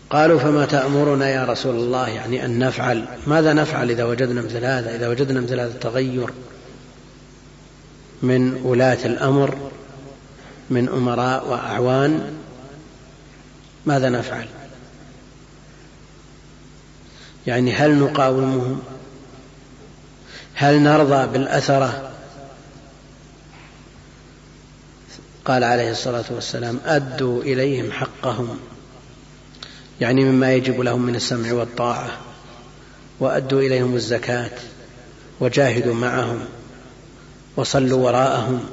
قالوا فما تأمرنا يا رسول الله يعني أن نفعل؟ ماذا نفعل إذا وجدنا مثل هذا؟ إذا وجدنا مثل هذا التغير من ولاة الأمر من أمراء وأعوان ماذا نفعل؟ يعني هل نقاومهم؟ هل نرضى بالأثرة؟ قال عليه الصلاة والسلام أدوا إليهم حقهم. يعني مما يجب لهم من السمع والطاعة. وأدوا إليهم الزكاة. وجاهدوا معهم. وصلوا وراءهم.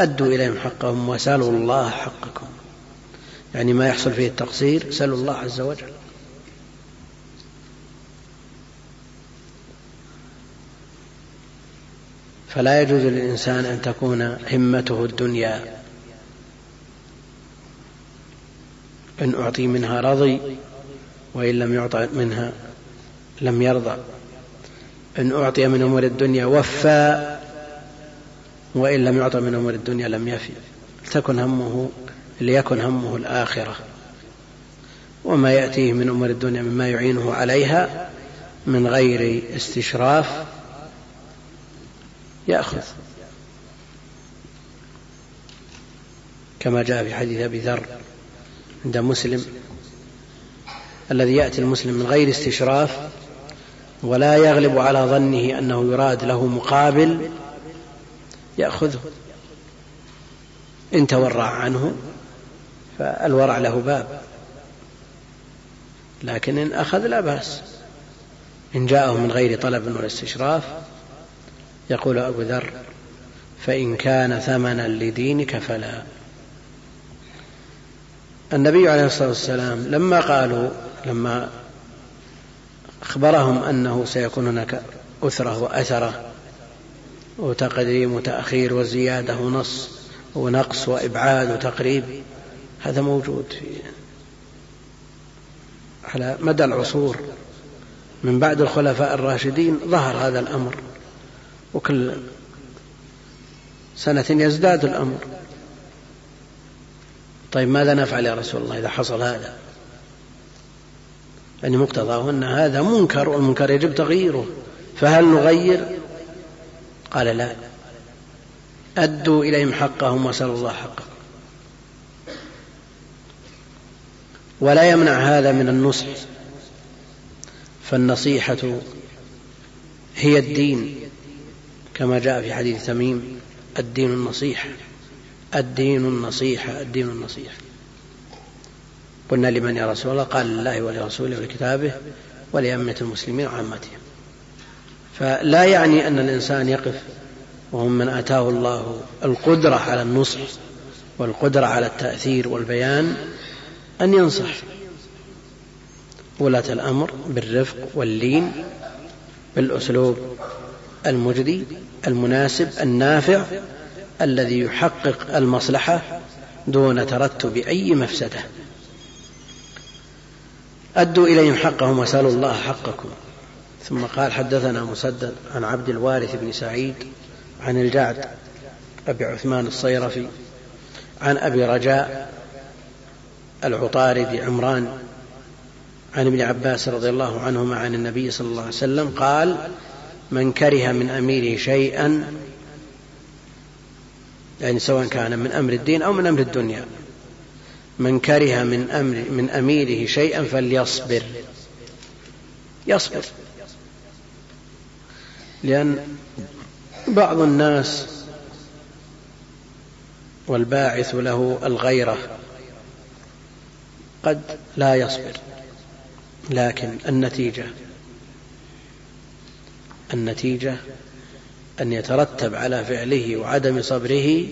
أدوا إليهم حقهم وسألوا الله حقكم. يعني ما يحصل فيه التقصير سلوا الله عز وجل. فلا يجوز للإنسان أن تكون همته الدنيا. إن أعطي منها رضي وإن لم يعطى منها لم يرضى. إن أعطي من أمور الدنيا وفى وإن لم يعطى من أمور الدنيا لم يفي. تكن همه ليكن همه الآخرة. وما يأتيه من أمور الدنيا مما يعينه عليها من غير استشراف يأخذ. كما جاء في حديث أبي ذر عند مسلم الذي يأتي المسلم من غير استشراف ولا يغلب على ظنه أنه يراد له مقابل يأخذه. إن تورع عنه فالورع له باب. لكن إن أخذ لا بأس. إن جاءه من غير طلب ولا استشراف يقول أبو ذر فإن كان ثمنا لدينك فلا. النبي عليه الصلاة والسلام لما قالوا لما أخبرهم أنه سيكون هناك أثرة وأثرة وتقديم وتأخير وزيادة ونص ونقص وإبعاد وتقريب هذا موجود في على مدى العصور. من بعد الخلفاء الراشدين ظهر هذا الأمر. وكل سنة يزداد الأمر. طيب ماذا نفعل يا رسول الله إذا حصل هذا؟ يعني مقتضاه أن هذا منكر والمنكر يجب تغييره. فهل نغير؟ قال لا. أدوا إليهم حقهم وسلوا الله حقهم. ولا يمنع هذا من النصح. فالنصيحة هي الدين. كما جاء في حديث تميم الدين النصيحة الدين النصيحة الدين النصيحة قلنا لمن يا رسول الله؟ قال لله ولرسوله ولكتابه ولأمة المسلمين وعامتهم. فلا يعني أن الإنسان يقف وهم من آتاه الله القدرة على النصح والقدرة على التأثير والبيان أن ينصح. ولاة الأمر بالرفق واللين بالأسلوب المجدي المناسب النافع الذي يحقق المصلحة دون ترتب أي مفسدة. أدوا إليهم حقهم وسألوا الله حقكم. ثم قال حدثنا مسدد عن عبد الوارث بن سعيد عن الجعد أبي عثمان الصيرفي عن أبي رجاء العطاردي عمران عن ابن عباس رضي الله عنهما عن النبي صلى الله عليه وسلم قال من كره من أميره شيئا يعني سواء كان من أمر الدين أو من أمر الدنيا. من كره من أمر من أميره شيئا فليصبر. يصبر. لأن بعض الناس والباعث له الغيرة قد لا يصبر لكن النتيجة النتيجة أن يترتب على فعله وعدم صبره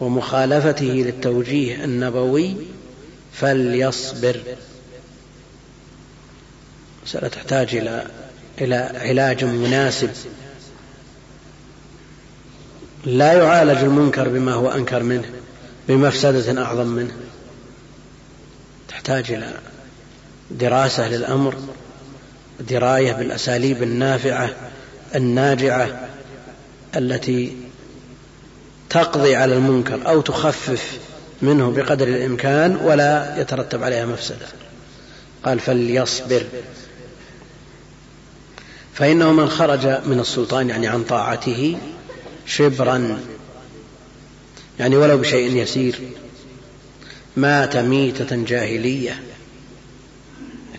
ومخالفته للتوجيه النبوي فليصبر. مسألة تحتاج إلى إلى علاج مناسب. لا يعالج المنكر بما هو أنكر منه بمفسدة أعظم منه. تحتاج إلى دراسة للأمر. دراية بالأساليب النافعة الناجعة التي تقضي على المنكر أو تخفف منه بقدر الإمكان ولا يترتب عليها مفسدة. قال فليصبر. فإنه من خرج من السلطان يعني عن طاعته شبرا يعني ولو بشيء يسير مات ميتة جاهلية.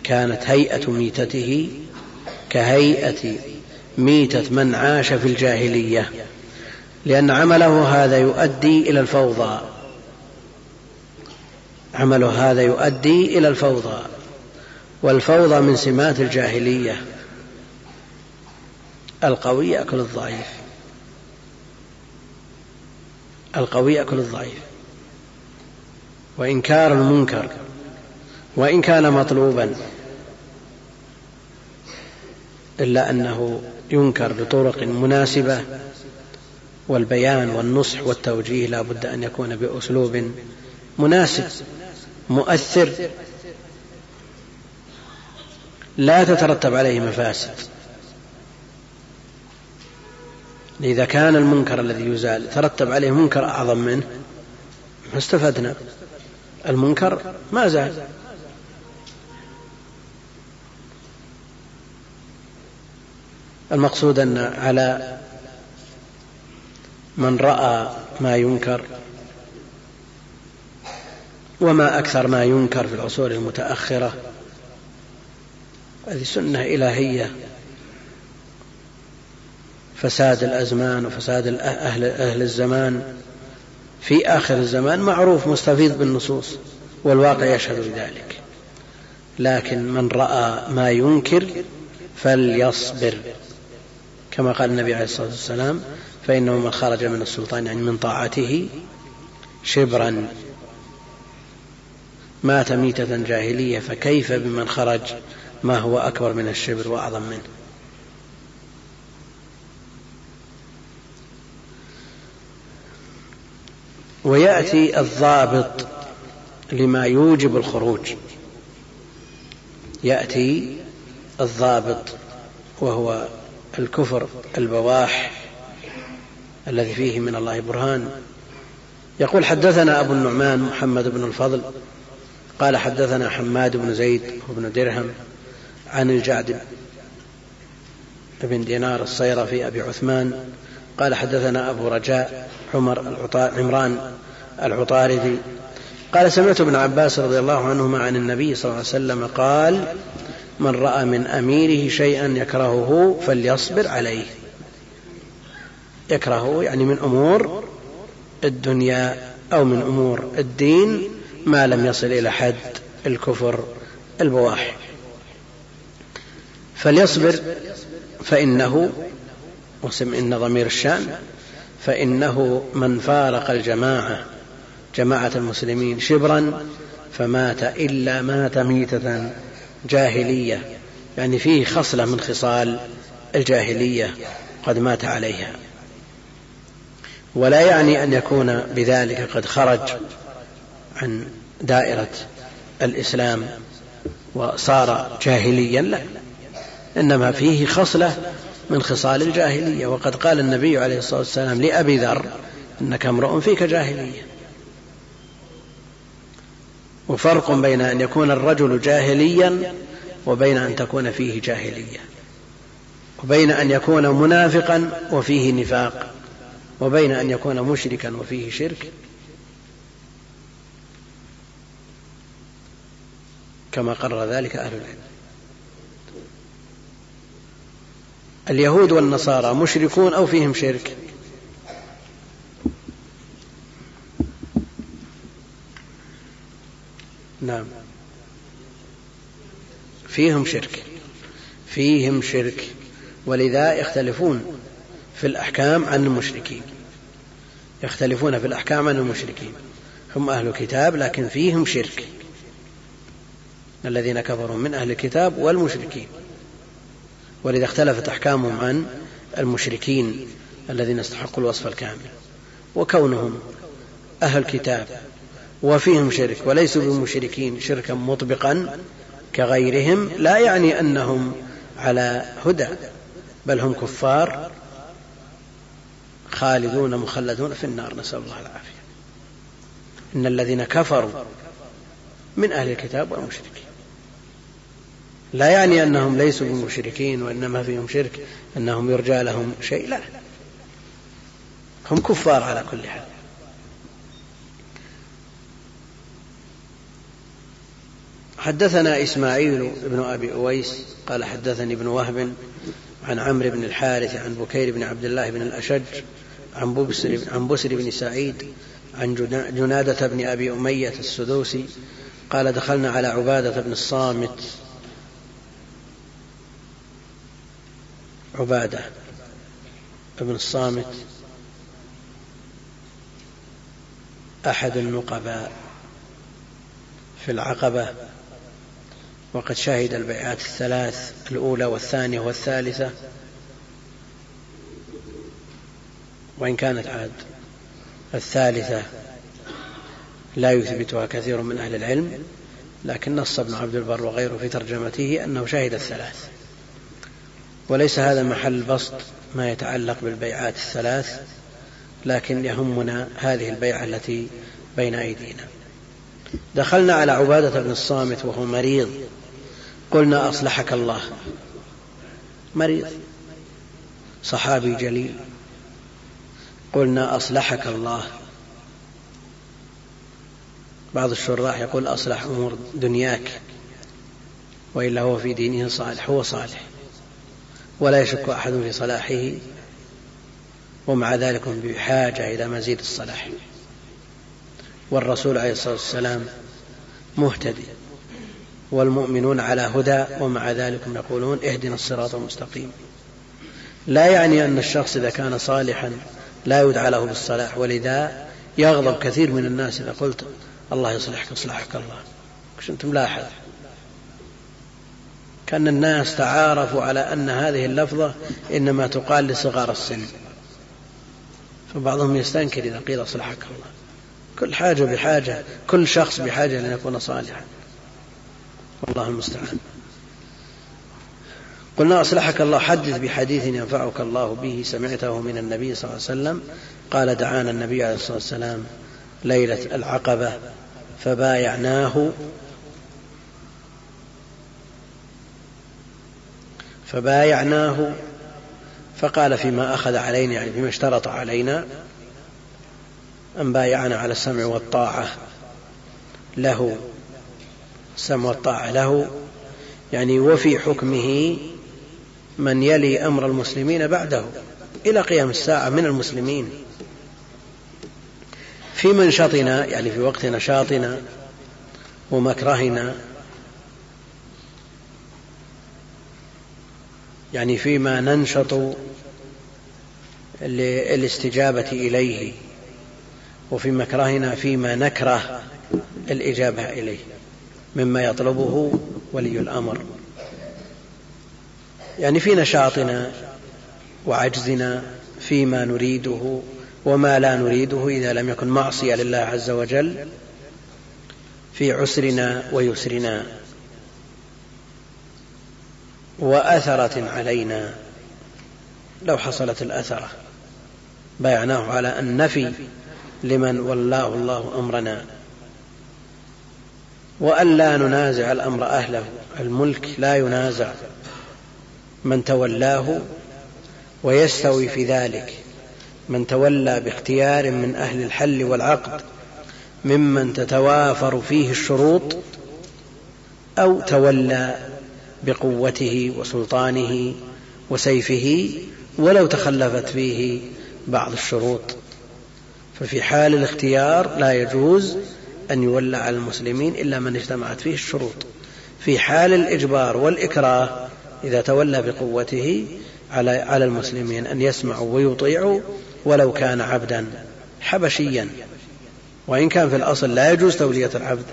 كانت هيئة ميتته كهيئة ميتة من عاش في الجاهلية لأن عمله هذا يؤدي إلى الفوضى. عمله هذا يؤدي إلى الفوضى والفوضى من سمات الجاهلية. القوي يأكل الضعيف. القوي يأكل الضعيف. وإنكار المنكر وإن كان مطلوبا. إلا أنه ينكر بطرق مناسبة والبيان والنصح والتوجيه لا بد أن يكون بأسلوب مناسب مؤثر لا تترتب عليه مفاسد. إذا كان المنكر الذي يزال ترتب عليه منكر أعظم منه ما استفدنا. المنكر ما زال. المقصود أن على من رأى ما ينكر وما أكثر ما ينكر في العصور المتأخرة هذه سنة إلهية. فساد الأزمان وفساد أهل, أهل الزمان في آخر الزمان معروف مستفيض بالنصوص والواقع يشهد بذلك. لكن من رأى ما ينكر فليصبر. كما قال النبي عليه الصلاة والسلام فإنه من خرج من السلطان يعني من طاعته شبرا. مات ميتة جاهلية فكيف بمن خرج؟ ما هو أكبر من الشبر وأعظم منه. ويأتي الضابط لما يوجب الخروج. يأتي الضابط وهو الكفر البواح الذي فيه من الله برهان. يقول حدثنا أبو النعمان محمد بن الفضل قال حدثنا حماد بن زيد بن درهم عن الجعد بن دينار الصيرفي أبي عثمان قال حدثنا أبو رجاء عمر عمران العطاردي قال سمعت ابن عباس رضي الله عنهما عن النبي صلى الله عليه وسلم قال من رأى من أميره شيئا يكرهه فليصبر عليه. يكرهه يعني من أمور الدنيا أو من أمور الدين ما لم يصل إلى حد الكفر البواح. فليصبر فإنه وسم إن ضمير الشأن فإنه من فارق الجماعة جماعة المسلمين شبرا فمات إلا مات ميتة. جاهلية يعني فيه خصلة من خصال الجاهلية قد مات عليها. ولا يعني أن يكون بذلك قد خرج عن دائرة الإسلام وصار جاهليا لا إنما فيه خصلة من خصال الجاهلية. وقد قال النبي عليه الصلاة والسلام لأبي ذر إنك امرؤ فيك جاهلية. وفرق بين أن يكون الرجل جاهليا وبين أن تكون فيه جاهلية وبين أن يكون منافقا وفيه نفاق وبين أن يكون مشركا وفيه شرك. كما قرر ذلك أهل العلم. اليهود والنصارى مشركون أو فيهم شرك. نعم. فيهم شرك. فيهم شرك. ولذا يختلفون في الأحكام عن المشركين. يختلفون في الأحكام عن المشركين. هم أهل الكتاب لكن فيهم شرك. الذين كفروا من أهل الكتاب والمشركين. ولذا اختلفت أحكامهم عن المشركين الذين استحقوا الوصف الكامل. وكونهم أهل كتاب وفيهم شرك وليسوا بمشركين شركا مطبقا كغيرهم لا يعني أنهم على هدى بل هم كفار خالدون مخلدون في النار. نسأل الله العافية. إن الذين كفروا من أهل الكتاب والمشركين. لا يعني أنهم ليسوا بمشركين وإنما فيهم شرك أنهم يرجى لهم شيء لا. هم كفار على كل حال. حدثنا إسماعيل بن أبي أويس قال حدثني ابن وهب عن عمرو بن الحارث عن بكير بن عبد الله بن الأشج عن بسر, عن بسر بن سعيد عن جنادة بن أبي أمية السدوسي قال دخلنا على عبادة بن الصامت. عبادة بن الصامت. أحد النقباء في العقبة. وقد شهد البيعات الثلاث الأولى والثانية والثالثة وإن كانت عاد الثالثة لا يثبتها كثير من أهل العلم لكن نص ابن عبد البر وغيره في ترجمته أنه شهد الثلاث. وليس هذا محل بسط ما يتعلق بالبيعات الثلاث لكن يهمنا هذه البيعة التي بين أيدينا. دخلنا على عبادة بن الصامت وهو مريض. قلنا أصلحك الله. مريض. صحابي جليل. قلنا أصلحك الله. بعض الشراح يقول أصلح أمور دنياك وإلا هو في دينه صالح هو صالح. ولا يشك أحد في صلاحه ومع ذلك بحاجة إلى مزيد الصلاح. والرسول عليه الصلاة والسلام مهتدي. والمؤمنون على هدى ومع ذلك يقولون اهدنا الصراط المستقيم. لا يعني أن الشخص إذا كان صالحا لا يدعى له بالصلاح ولذا يغضب كثير من الناس إذا قلت الله يصلحك يصلحك الله. كنت ملاحظ كأن الناس تعارفوا على أن هذه اللفظة إنما تقال لصغار السن. فبعضهم يستنكر إذا قيل أصلحك الله. كل حاجة بحاجة كل شخص بحاجة لأن يكون صالحا. والله المستعان. قلنا أصلحك الله حدث بحديث ينفعك الله به سمعته من النبي صلى الله عليه وسلم قال دعانا النبي عليه الصلاة والسلام ليلة العقبة فبايعناه. فبايعناه فقال فيما أخذ علينا يعني فيما اشترط علينا أن بايعنا على السمع والطاعة له. السمع والطاعة له يعني وفي حكمه من يلي أمر المسلمين بعده إلى قيام الساعة من المسلمين. في منشطنا يعني في وقت نشاطنا ومكرهنا يعني فيما ننشط للاستجابة إليه وفي مكرهنا فيما نكره الإجابة إليه. مما يطلبه ولي الأمر. يعني في نشاطنا وعجزنا فيما نريده وما لا نريده إذا لم يكن معصية لله عز وجل في عسرنا ويسرنا وأثرة علينا. لو حصلت الأثرة بايعناه على النفي لمن ولاه الله أمرنا. وألا ننازع الأمر أهله الملك لا ينازع من تولاه ويستوي في ذلك. من تولى باختيار من أهل الحل والعقد ممن تتوافر فيه الشروط أو تولى بقوته وسلطانه وسيفه ولو تخلفت فيه بعض الشروط. ففي حال الاختيار لا يجوز أن يولى على المسلمين إلا من اجتمعت فيه الشروط. في حال الإجبار والإكراه إذا تولى بقوته على على المسلمين أن يسمعوا ويطيعوا ولو كان عبدا حبشيا. وإن كان في الأصل لا يجوز تولية العبد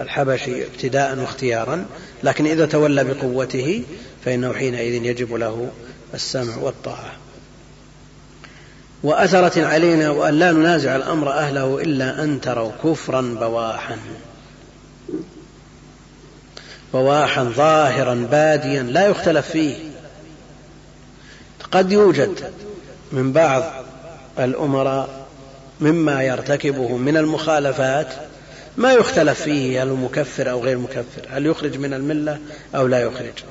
الحبشي ابتداء واختيارا لكن إذا تولى بقوته فإنه حينئذ يجب له السمع والطاعة. وأثرت علينا وأن لا ننازع الأمر أهله إلا أن تروا كفرا بواحا. بواحا ظاهرا باديا لا يختلف فيه. قد يوجد من بعض الأمراء مما يرتكبه من المخالفات ما يختلف فيه هل هو مكفر أو غير مكفر هل يخرج من الملة أو لا يخرج.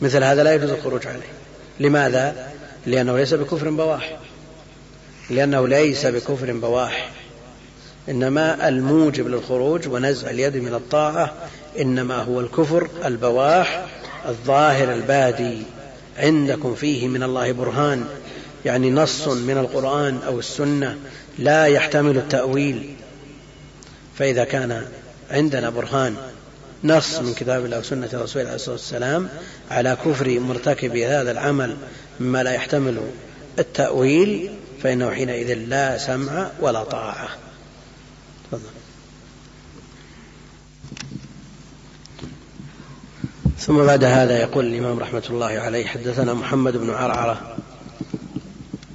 مثل هذا لا يجوز الخروج عليه. لماذا؟ لأنه ليس بكفر بواح لأنه ليس بكفر بواح. إنما الموجب للخروج ونزع اليد من الطاعة إنما هو الكفر البواح الظاهر البادي. عندكم فيه من الله برهان. يعني نص من القرآن أو السنة لا يحتمل التأويل. فإذا كان عندنا برهان نص من كتاب الله وسنة رسول عليه الصلاة والسلام على كفر مرتكب هذا العمل مما لا يحتمل التأويل فإنه حينئذ لا سمع ولا طاعة. تفضل. ثم بعد هذا يقول الإمام رحمة الله عليه حدثنا محمد بن عرعرة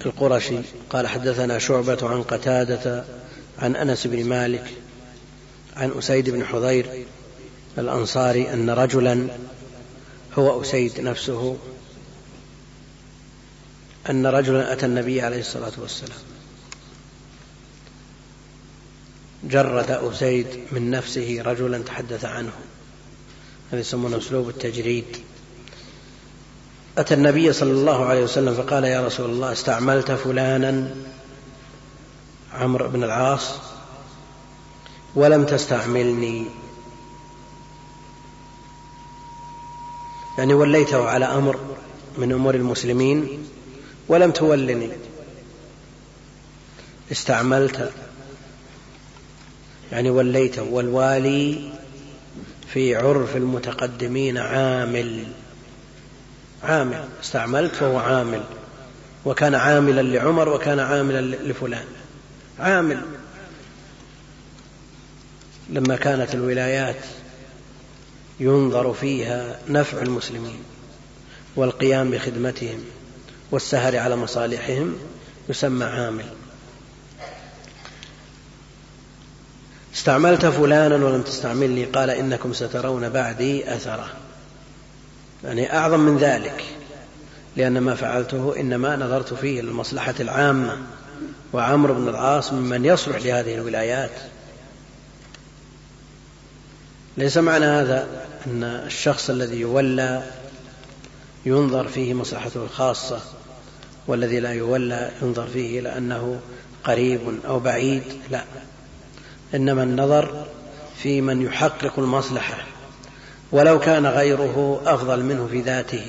القرشي قال حدثنا شعبة عن قتادة عن أنس بن مالك عن أسيد بن حضير الأنصاري أن رجلا هو أسيد نفسه أن رجلا أتى النبي عليه الصلاة والسلام. جرد أسيد من نفسه رجلا تحدث عنه. هذا يسمونه أسلوب التجريد. أتى النبي صلى الله عليه وسلم فقال يا رسول الله استعملت فلانا عمرو بن العاص ولم تستعملني. يعني وليته على أمر من أمور المسلمين ولم تولني. استعملت. يعني وليته والوالي في عرف المتقدمين عامل. عامل. استعملت فهو عامل. وكان عاملا لعمر وكان عاملا لفلان. عامل. لما كانت الولايات ينظر فيها نفع المسلمين والقيام بخدمتهم. والسهر على مصالحهم يسمى عامل. استعملت فلانا ولم تستعملني قال إنكم سترون بعدي أثره يعني أعظم من ذلك لأن ما فعلته إنما نظرت فيه للمصلحة العامة. وعمرو بن العاص ممن يصلح لهذه الولايات. ليس معنى هذا أن الشخص الذي يولى ينظر فيه مصلحته الخاصة. والذي لا يولى ينظر فيه إلى أنه قريب أو بعيد لا. إنما النظر في من يحقق المصلحة ولو كان غيره أفضل منه في ذاته.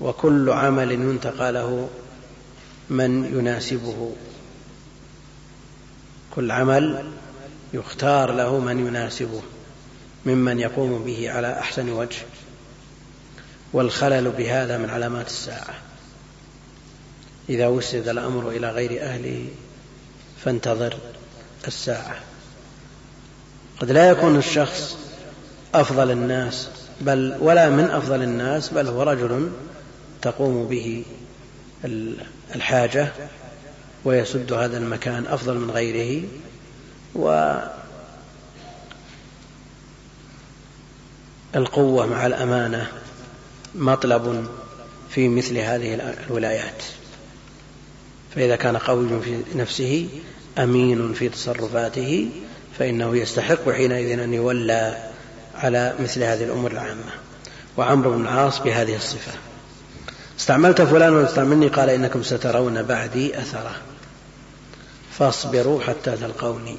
وكل عمل ينتقى له من يناسبه. كل عمل يختار له من يناسبه ممن يقوم به على أحسن وجه. والخلل بهذا من علامات الساعة. إذا وسد الأمر إلى غير أهله فانتظر الساعة. قد لا يكون الشخص أفضل الناس بل ولا من أفضل الناس بل هو رجل تقوم به الحاجة ويسد هذا المكان أفضل من غيره. والقوة مع الأمانة مطلب في مثل هذه الولايات. فإذا كان قوي في نفسه أمين في تصرفاته فإنه يستحق حينئذ أن يولى على مثل هذه الأمور العامة. وعمرو بن العاص بهذه الصفة. استعملت فلان واستعملني قال إنكم سترون بعدي أثره فاصبروا حتى تلقوني.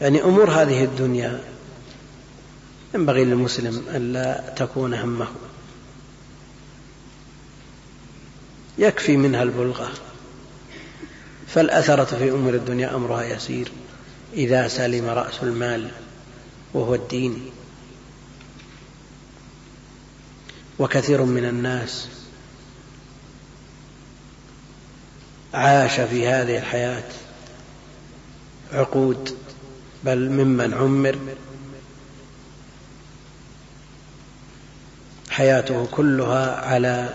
يعني أمور هذه الدنيا ينبغي للمسلم أن لا تكون همه. يكفي منها البلغة فالأثرة في أمور الدنيا أمرها يسير إذا سلم رأس المال وهو الدين. وكثير من الناس عاش في هذه الحياة عقود بل ممن عمر. حياته كلها على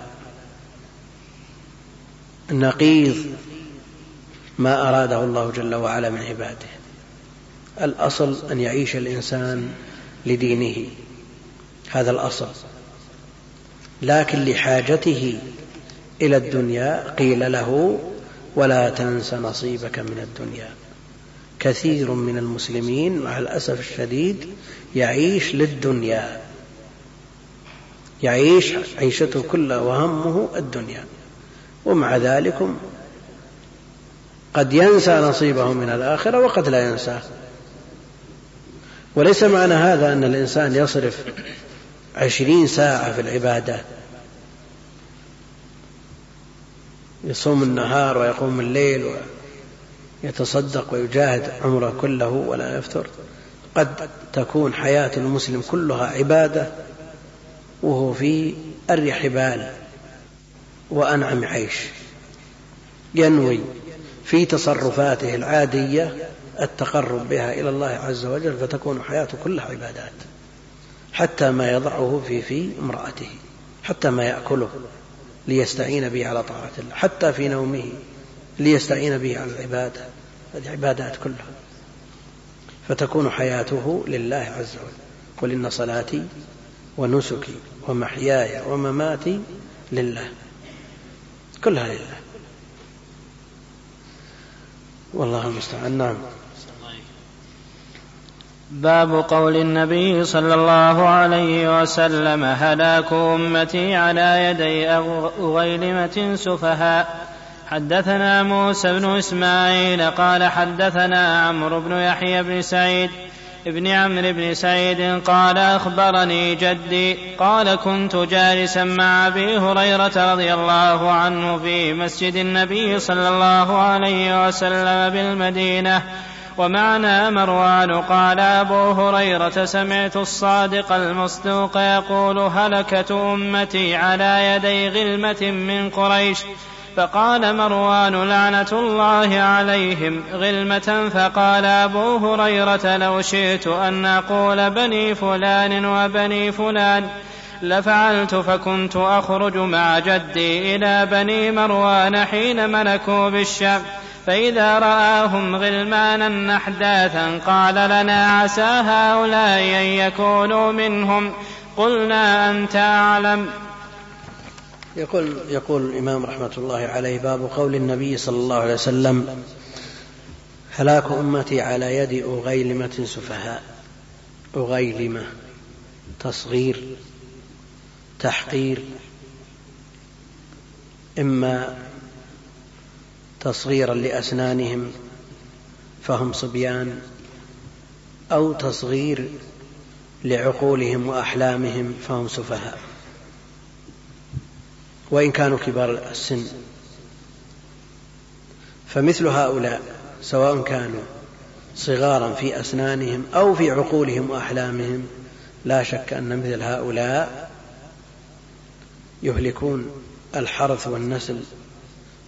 نقيض ما أراده الله جل وعلا من عباده. الأصل أن يعيش الإنسان لدينه. هذا الأصل. لكن لحاجته إلى الدنيا قيل له ولا تنس نصيبك من الدنيا. كثير من المسلمين مع الأسف الشديد يعيش للدنيا. يعيش عيشته كلها وهمه الدنيا. ومع ذلك قد ينسى نصيبه من الآخرة وقد لا ينساه وليس معنى هذا أن الإنسان يصرف عشرين ساعة في العبادة. يصوم النهار ويقوم الليل ويتصدق ويجاهد عمره كله ولا يفتر. قد تكون حياة المسلم كلها عبادة وهو في أريح بال وأنعم عيش. ينوي في تصرفاته العادية التقرب بها إلى الله عز وجل فتكون حياته كلها عبادات حتى ما يضعه في في امرأته حتى ما يأكله ليستعين به على طاعة الله حتى في نومه ليستعين به على العبادة. هذه عبادات كلها. فتكون حياته لله عز وجل. قل إن صلاتي ونسكي ومحياي ومماتي لله. كلها لله. والله المستعان. نعم. باب قول النبي صلى الله عليه وسلم هلاك أمتي على يدي أغيلمة سفهاء. حدثنا موسى بن إسماعيل قال حدثنا عمرو بن يحيى بن سعيد ابن عمرو بن سعيد قال أخبرني جدي قال كنت جالسا مع أبي هريرة رضي الله عنه في مسجد النبي صلى الله عليه وسلم بالمدينة ومعنا مروان قال أبو هريرة سمعت الصادق المصدوق يقول هلكت أمتي على يدي غلمة من قريش فقال مروان لعنة الله عليهم غلمة فقال أبو هريرة لو شئت أن أقول بني فلان وبني فلان لفعلت فكنت أخرج مع جدي إلى بني مروان حين ملكوا بالشام. فإذا رآهم غلمانا نحداثا قال لنا عسى هؤلاء أن يكونوا منهم. قلنا أنت أعلم. يقول يقول الإمام رحمة الله عليه باب قول النبي صلى الله عليه وسلم هلاك أمتي على يد أغيلمة سفهاء. أغيلمة تصغير تحقير. إما تصغيرا لأسنانهم فهم صبيان أو تصغير لعقولهم وأحلامهم فهم سفهاء. وإن كانوا كبار السن. فمثل هؤلاء سواء كانوا صغارا في أسنانهم أو في عقولهم وأحلامهم لا شك أن مثل هؤلاء يهلكون الحرث والنسل.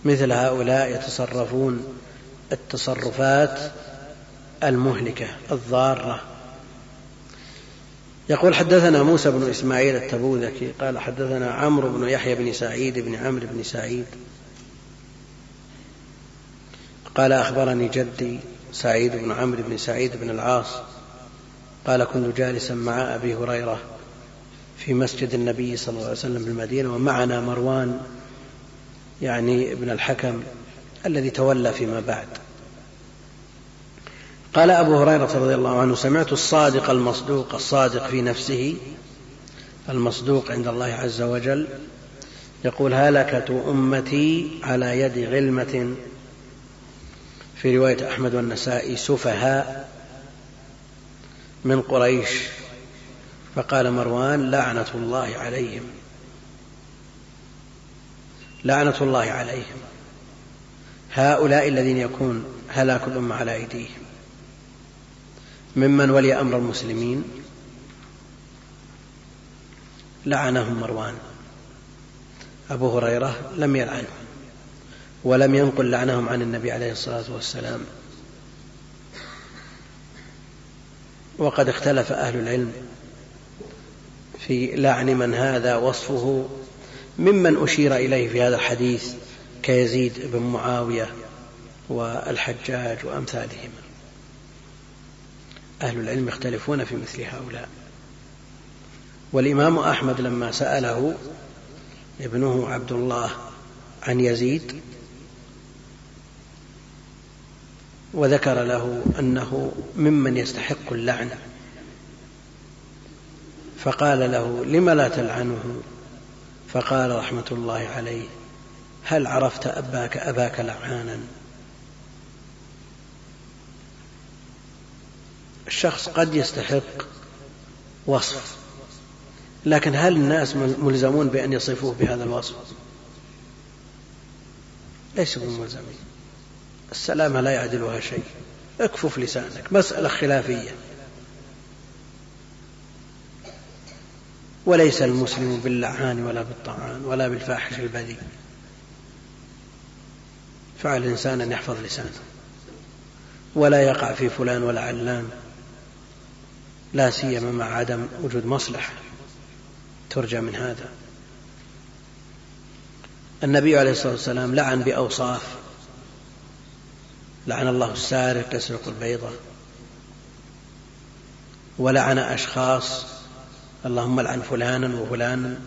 مثل هؤلاء يتصرفون التصرفات المهلكة الضارة. يقول حدثنا موسى بن إسماعيل التبوذكي قال حدثنا عمرو بن يحيى بن سعيد بن عمرو بن سعيد. قال أخبرني جدي سعيد بن عمرو بن سعيد بن العاص قال كنت جالسا مع أبي هريرة في مسجد النبي صلى الله عليه وسلم بالمدينة ومعنا مروان يعني ابن الحكم الذي تولى فيما بعد. قال أبو هريرة رضي الله عنه سمعت الصادق المصدوق الصادق في نفسه المصدوق عند الله عز وجل يقول هلكت أمتي على يد غلمة. في رواية أحمد والنسائي سفهاء من قريش. فقال مروان لعنة الله عليهم. لعنة الله عليهم. هؤلاء الذين يكون هلاك الأمة على أيديهم. ممن ولي أمر المسلمين لعنهم مروان. أبو هريرة لم يلعنهم ولم ينقل لعنهم عن النبي عليه الصلاة والسلام. وقد اختلف أهل العلم في لعن من هذا وصفه ممن أشير إليه في هذا الحديث كيزيد بن معاوية والحجاج وأمثالهما أهل العلم يختلفون في مثل هؤلاء. والإمام أحمد لما سأله ابنه عبد الله عن يزيد وذكر له أنه ممن يستحق اللعنة فقال له لم لا تلعنه؟ فقال رحمة الله عليه هل عرفت أباك أباك لعانا؟ الشخص قد يستحق وصف. لكن هل الناس ملزمون بأن يصفوه بهذا الوصف؟ ليسوا ملزمين. السلامة لا يعدلها شيء. اكفف لسانك. مسألة خلافية. وليس المسلم باللعان ولا بالطعان ولا بالفاحش البذيء. فعل الإنسان أن يحفظ لسانه. ولا يقع في فلان ولا علان. لا سيما مع عدم وجود مصلحة ترجى من هذا. النبي عليه الصلاة والسلام لعن بأوصاف لعن الله السارق يسرق البيضة ولعن أشخاص اللهم لعن فلانا وفلانا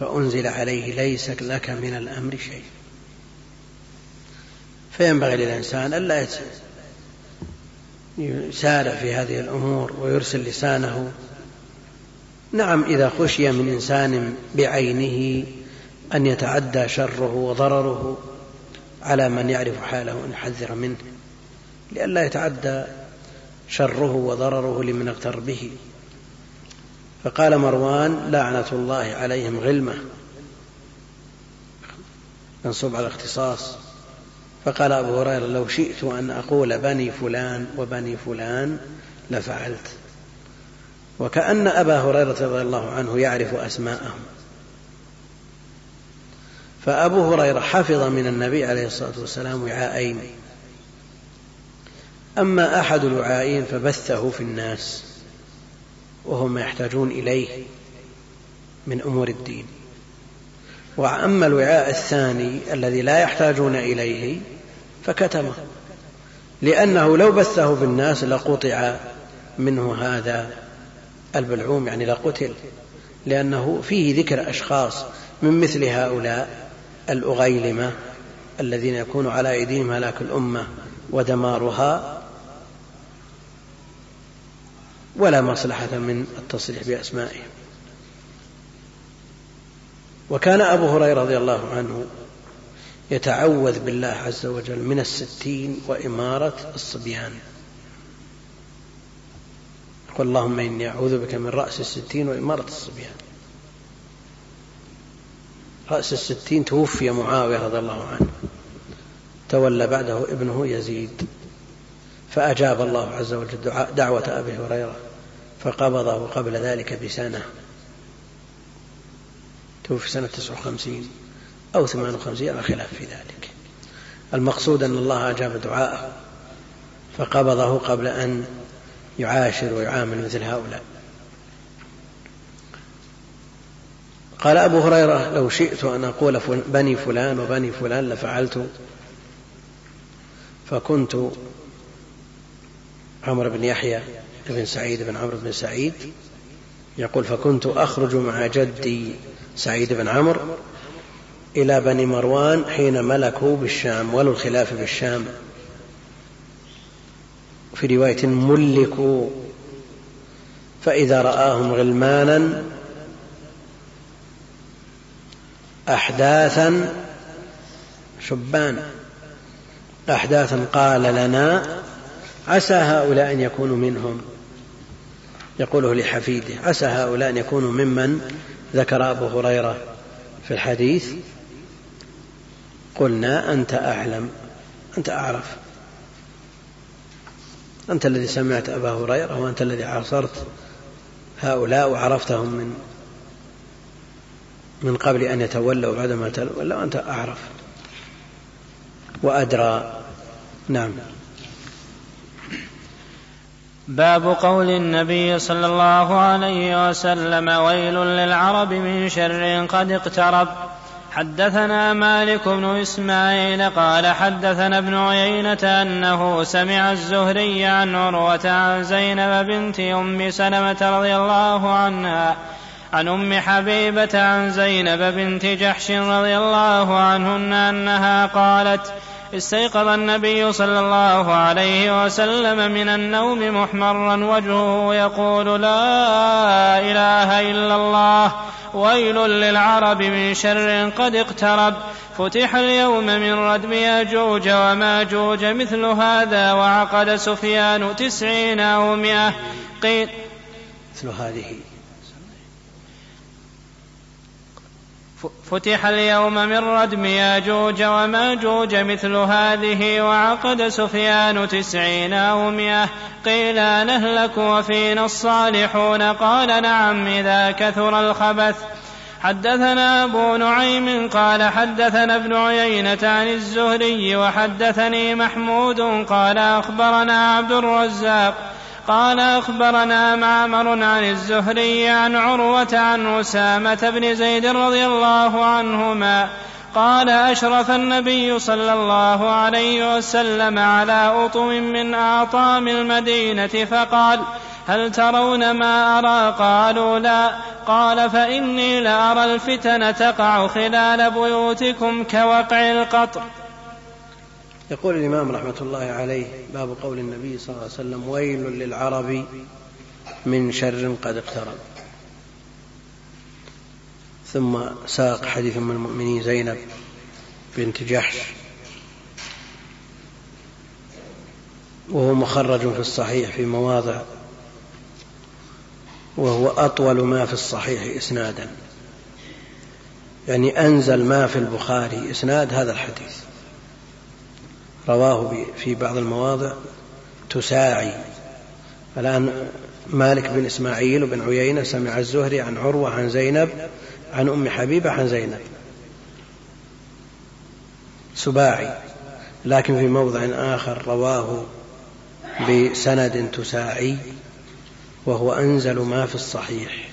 فأنزل عليه ليس لك من الأمر شيء. فينبغي للإنسان ألا يسارع في هذه الأمور ويرسل لسانه. نعم إذا خشي من إنسان بعينه أن يتعدى شره وضرره على من يعرف حاله أن يحذر منه لئلا يتعدى شره وضرره لمن اغتر به. فقال مروان لعنة الله عليهم غلمة. منصوب على الاختصاص. فقال أبو هريرة لو شئت أن أقول بني فلان وبني فلان لفعلت. وكأن أبا هريرة رضي الله عنه يعرف أسماءهم. فأبو هريرة حفظ من النبي عليه الصلاة والسلام وعاءين أما أحد الوعائين فبثه في الناس وهم يحتاجون إليه من أمور الدين. وأما الوعاء الثاني الذي لا يحتاجون إليه فكتمه. لأنه لو بثه في الناس لقطع منه هذا البلعوم يعني لقتل. لأنه فيه ذكر أشخاص من مثل هؤلاء الأغيلمة الذين يكون على أيديهم هلاك الأمة ودمارها ولا مصلحة من التصريح بأسمائهم. وكان أبو هريرة رضي الله عنه يتعوذ بالله عز وجل من الستين وإمارة الصبيان. يقول اللهم إني أعوذ بك من رأس الستين وإمارة الصبيان. رأس الستين توفي معاوية رضي الله عنه. تولى بعده ابنه يزيد. فأجاب الله عز وجل دعوة أبي هريرة فقبضه قبل ذلك بسنة. توفي سنة تسعة وخمسين. أو ثمان وخمسين على خلاف في ذلك. المقصود أن الله أجاب دعاءه فقبضه قبل أن يعاشر ويعامل مثل هؤلاء. قال أبو هريرة لو شئت أن أقول بني فلان وبني فلان لفعلت فكنت عمرو بن يحيى بن سعيد بن عمرو بن سعيد يقول فكنت أخرج مع جدي سعيد بن عمرو إلى بني مروان حين ملكوا بالشام ولو الخلاف بالشام. في رواية ملكوا فإذا رآهم غلمانا أحداثا شبان أحداثا قال لنا عسى هؤلاء أن يكونوا منهم. يقوله لحفيده عسى هؤلاء أن يكونوا ممن ذكر أبو هريرة في الحديث. قلنا أنت أعلم أنت أعرف. أنت الذي سمعت أبا هريرة وأنت الذي عاصرت هؤلاء وعرفتهم من من قبل أن يتولوا بعدما تولوا أنت أعرف وأدرى. نعم. باب قول النبي صلى الله عليه وسلم ويل للعرب من شر قد اقترب. حدثنا مالك بن إسماعيل قال حدثنا ابن عيينة أنه سمع الزهري عن عروة عن زينب بنت أم سلمة رضي الله عنها عن أم حبيبة عن زينب بنت جحش رضي الله عنهن أنها قالت استيقظ النبي صلى الله عليه وسلم من النوم محمرا وجهه يقول لا إله إلا الله ويل للعرب من شر قد اقترب. فتح اليوم من ردم ياجوج وماجوج مثل هذا وعقد سفيان تسعين أو مئة. قيل مثل هذه. فتح اليوم من ردم ياجوج وماجوج مثل هذه وعقد سفيان تسعين أو مئة. قيل نهلك وفينا الصالحون. قال نعم إذا كثر الخبث. حدثنا أبو نعيم قال حدثنا ابن عيينة عن الزهري وحدثني محمود قال أخبرنا عبد الرزاق قال أخبرنا معمر عن الزهري عن عروة عن أسامة بن زيد رضي الله عنهما قال أشرف النبي صلى الله عليه وسلم على أطم من أعطام المدينة فقال هل ترون ما أرى؟ قالوا لا. قال فإني لأرى الفتن تقع خلال بيوتكم كوقع القطر. يقول الإمام رحمة الله عليه باب قول النبي صلى الله عليه وسلم ويل للعرب من شر قد اقترب. ثم ساق حديث من المؤمنين زينب بنت جحش وهو مخرج في الصحيح في مواضع وهو أطول ما في الصحيح إسنادا. يعني أنزل ما في البخاري إسناد هذا الحديث. رواه في بعض المواضع تساعي. الآن مالك بن إسماعيل وبن عيينة سمع الزهري عن عروة عن زينب عن أم حبيبة عن زينب. سباعي. لكن في موضع آخر رواه بسند تساعي وهو أنزل ما في الصحيح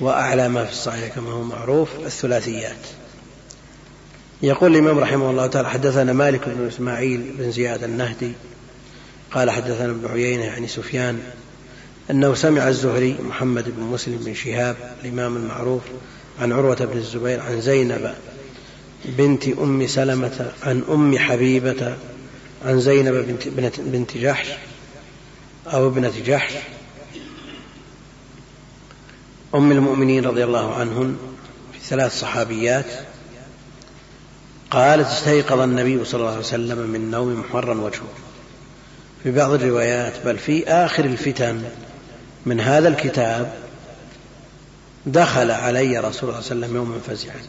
وأعلى ما في الصحيح كما هو معروف الثلاثيات. يقول الإمام رحمه الله تعالى حدثنا مالك بن إسماعيل بن زياد النهدي قال حدثنا ابن عيينة يعني سفيان أنه سمع الزهري محمد بن مسلم بن شهاب الإمام المعروف عن عروة بن الزبير عن زينب بنت أم سلمة عن أم حبيبة عن زينب بنت, بنت جحش أو ابنة جحش أم المؤمنين رضي الله عنهن في ثلاث صحابيات. قالت استيقظ النبي صلى الله عليه وسلم من نوم محمرا وجهه. في بعض الروايات بل في آخر الفتن من هذا الكتاب دخل علي رسول الله صلى الله عليه وسلم يوما فزعا.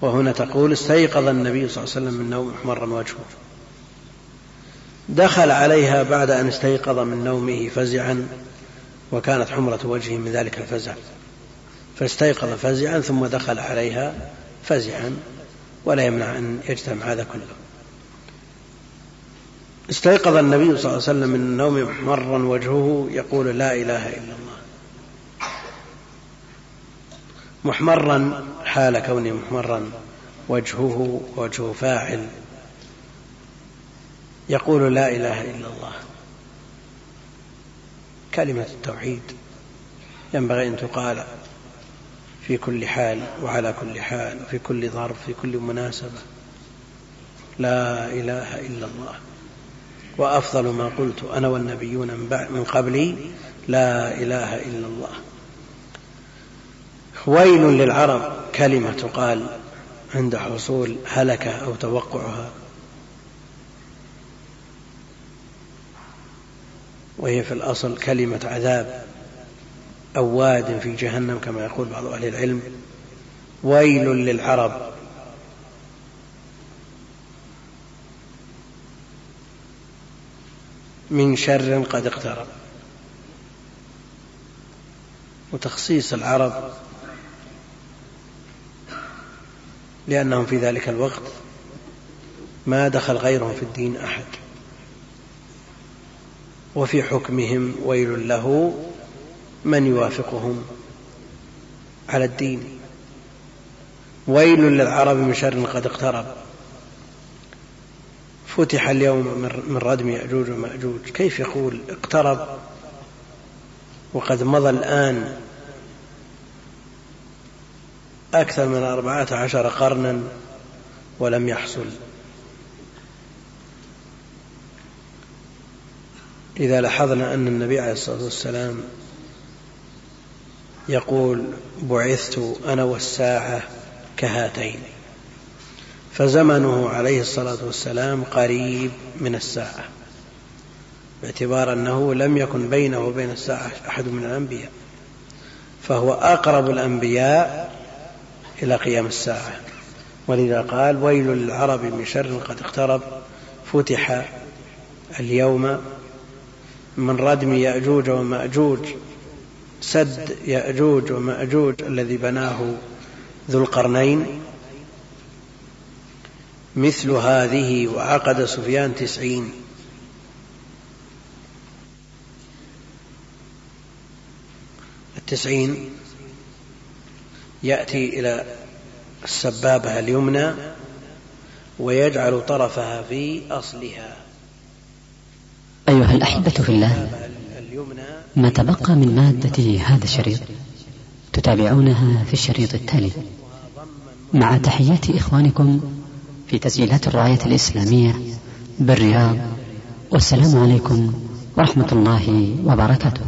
وهنا تقول استيقظ النبي صلى الله عليه وسلم من نوم محمرا وجهه. دخل عليها بعد أن استيقظ من نومه فزعا وكانت حمرة وجهه من ذلك الفزع. فاستيقظ فزعا ثم دخل عليها فزعا ولا يمنع أن يجتمع هذا كله. استيقظ النبي صلى الله عليه وسلم من النوم محمرا وجهه يقول لا إله إلا الله. محمرا حال كونه محمرا وجهه وجه فاعل يقول لا إله إلا الله. كلمة التوحيد ينبغي أن تقال. في كل حال وعلى كل حال وفي كل ظرف في كل مناسبة. لا إله إلا الله. وأفضل ما قلت أنا والنبيون من قبلي لا إله إلا الله. ويل للعرب كلمة تقال عند حصول هلكة أو توقعها. وهي في الأصل كلمة عذاب. أو واد في جهنم كما يقول بعض أهل العلم. ويل للعرب. من شر قد اقترب. وتخصيص العرب لأنهم في ذلك الوقت ما دخل غيرهم في الدين أحد. وفي حكمهم ويل له من يوافقهم على الدين؟ ويل للعرب من شر قد اقترب. فتح اليوم من ردم يأجوج ومأجوج. كيف يقول اقترب؟ وقد مضى الآن أكثر من أربعة عشر قرنا ولم يحصل. إذا لاحظنا أن النبي عليه الصلاة والسلام يقول بعثت أنا والساعة كهاتين. فزمنه عليه الصلاة والسلام قريب من الساعة باعتبار أنه لم يكن بينه وبين الساعة أحد من الأنبياء فهو أقرب الأنبياء إلى قيام الساعة. ولذا قال ويل للعرب من شر قد اقترب فتح اليوم من ردم يأجوج ومأجوج. سد يأجوج ومأجوج الذي بناه ذو القرنين. مثل هذه وعقد سفيان تسعين. التسعين يأتي إلى السبابة اليمنى ويجعل طرفها في أصلها. أيها الأحبة في الله. ما تبقى من مادة هذا الشريط. تتابعونها في الشريط التالي. مع تحيات إخوانكم في تسجيلات الراية الإسلامية بالرياض والسلام عليكم ورحمة الله وبركاته.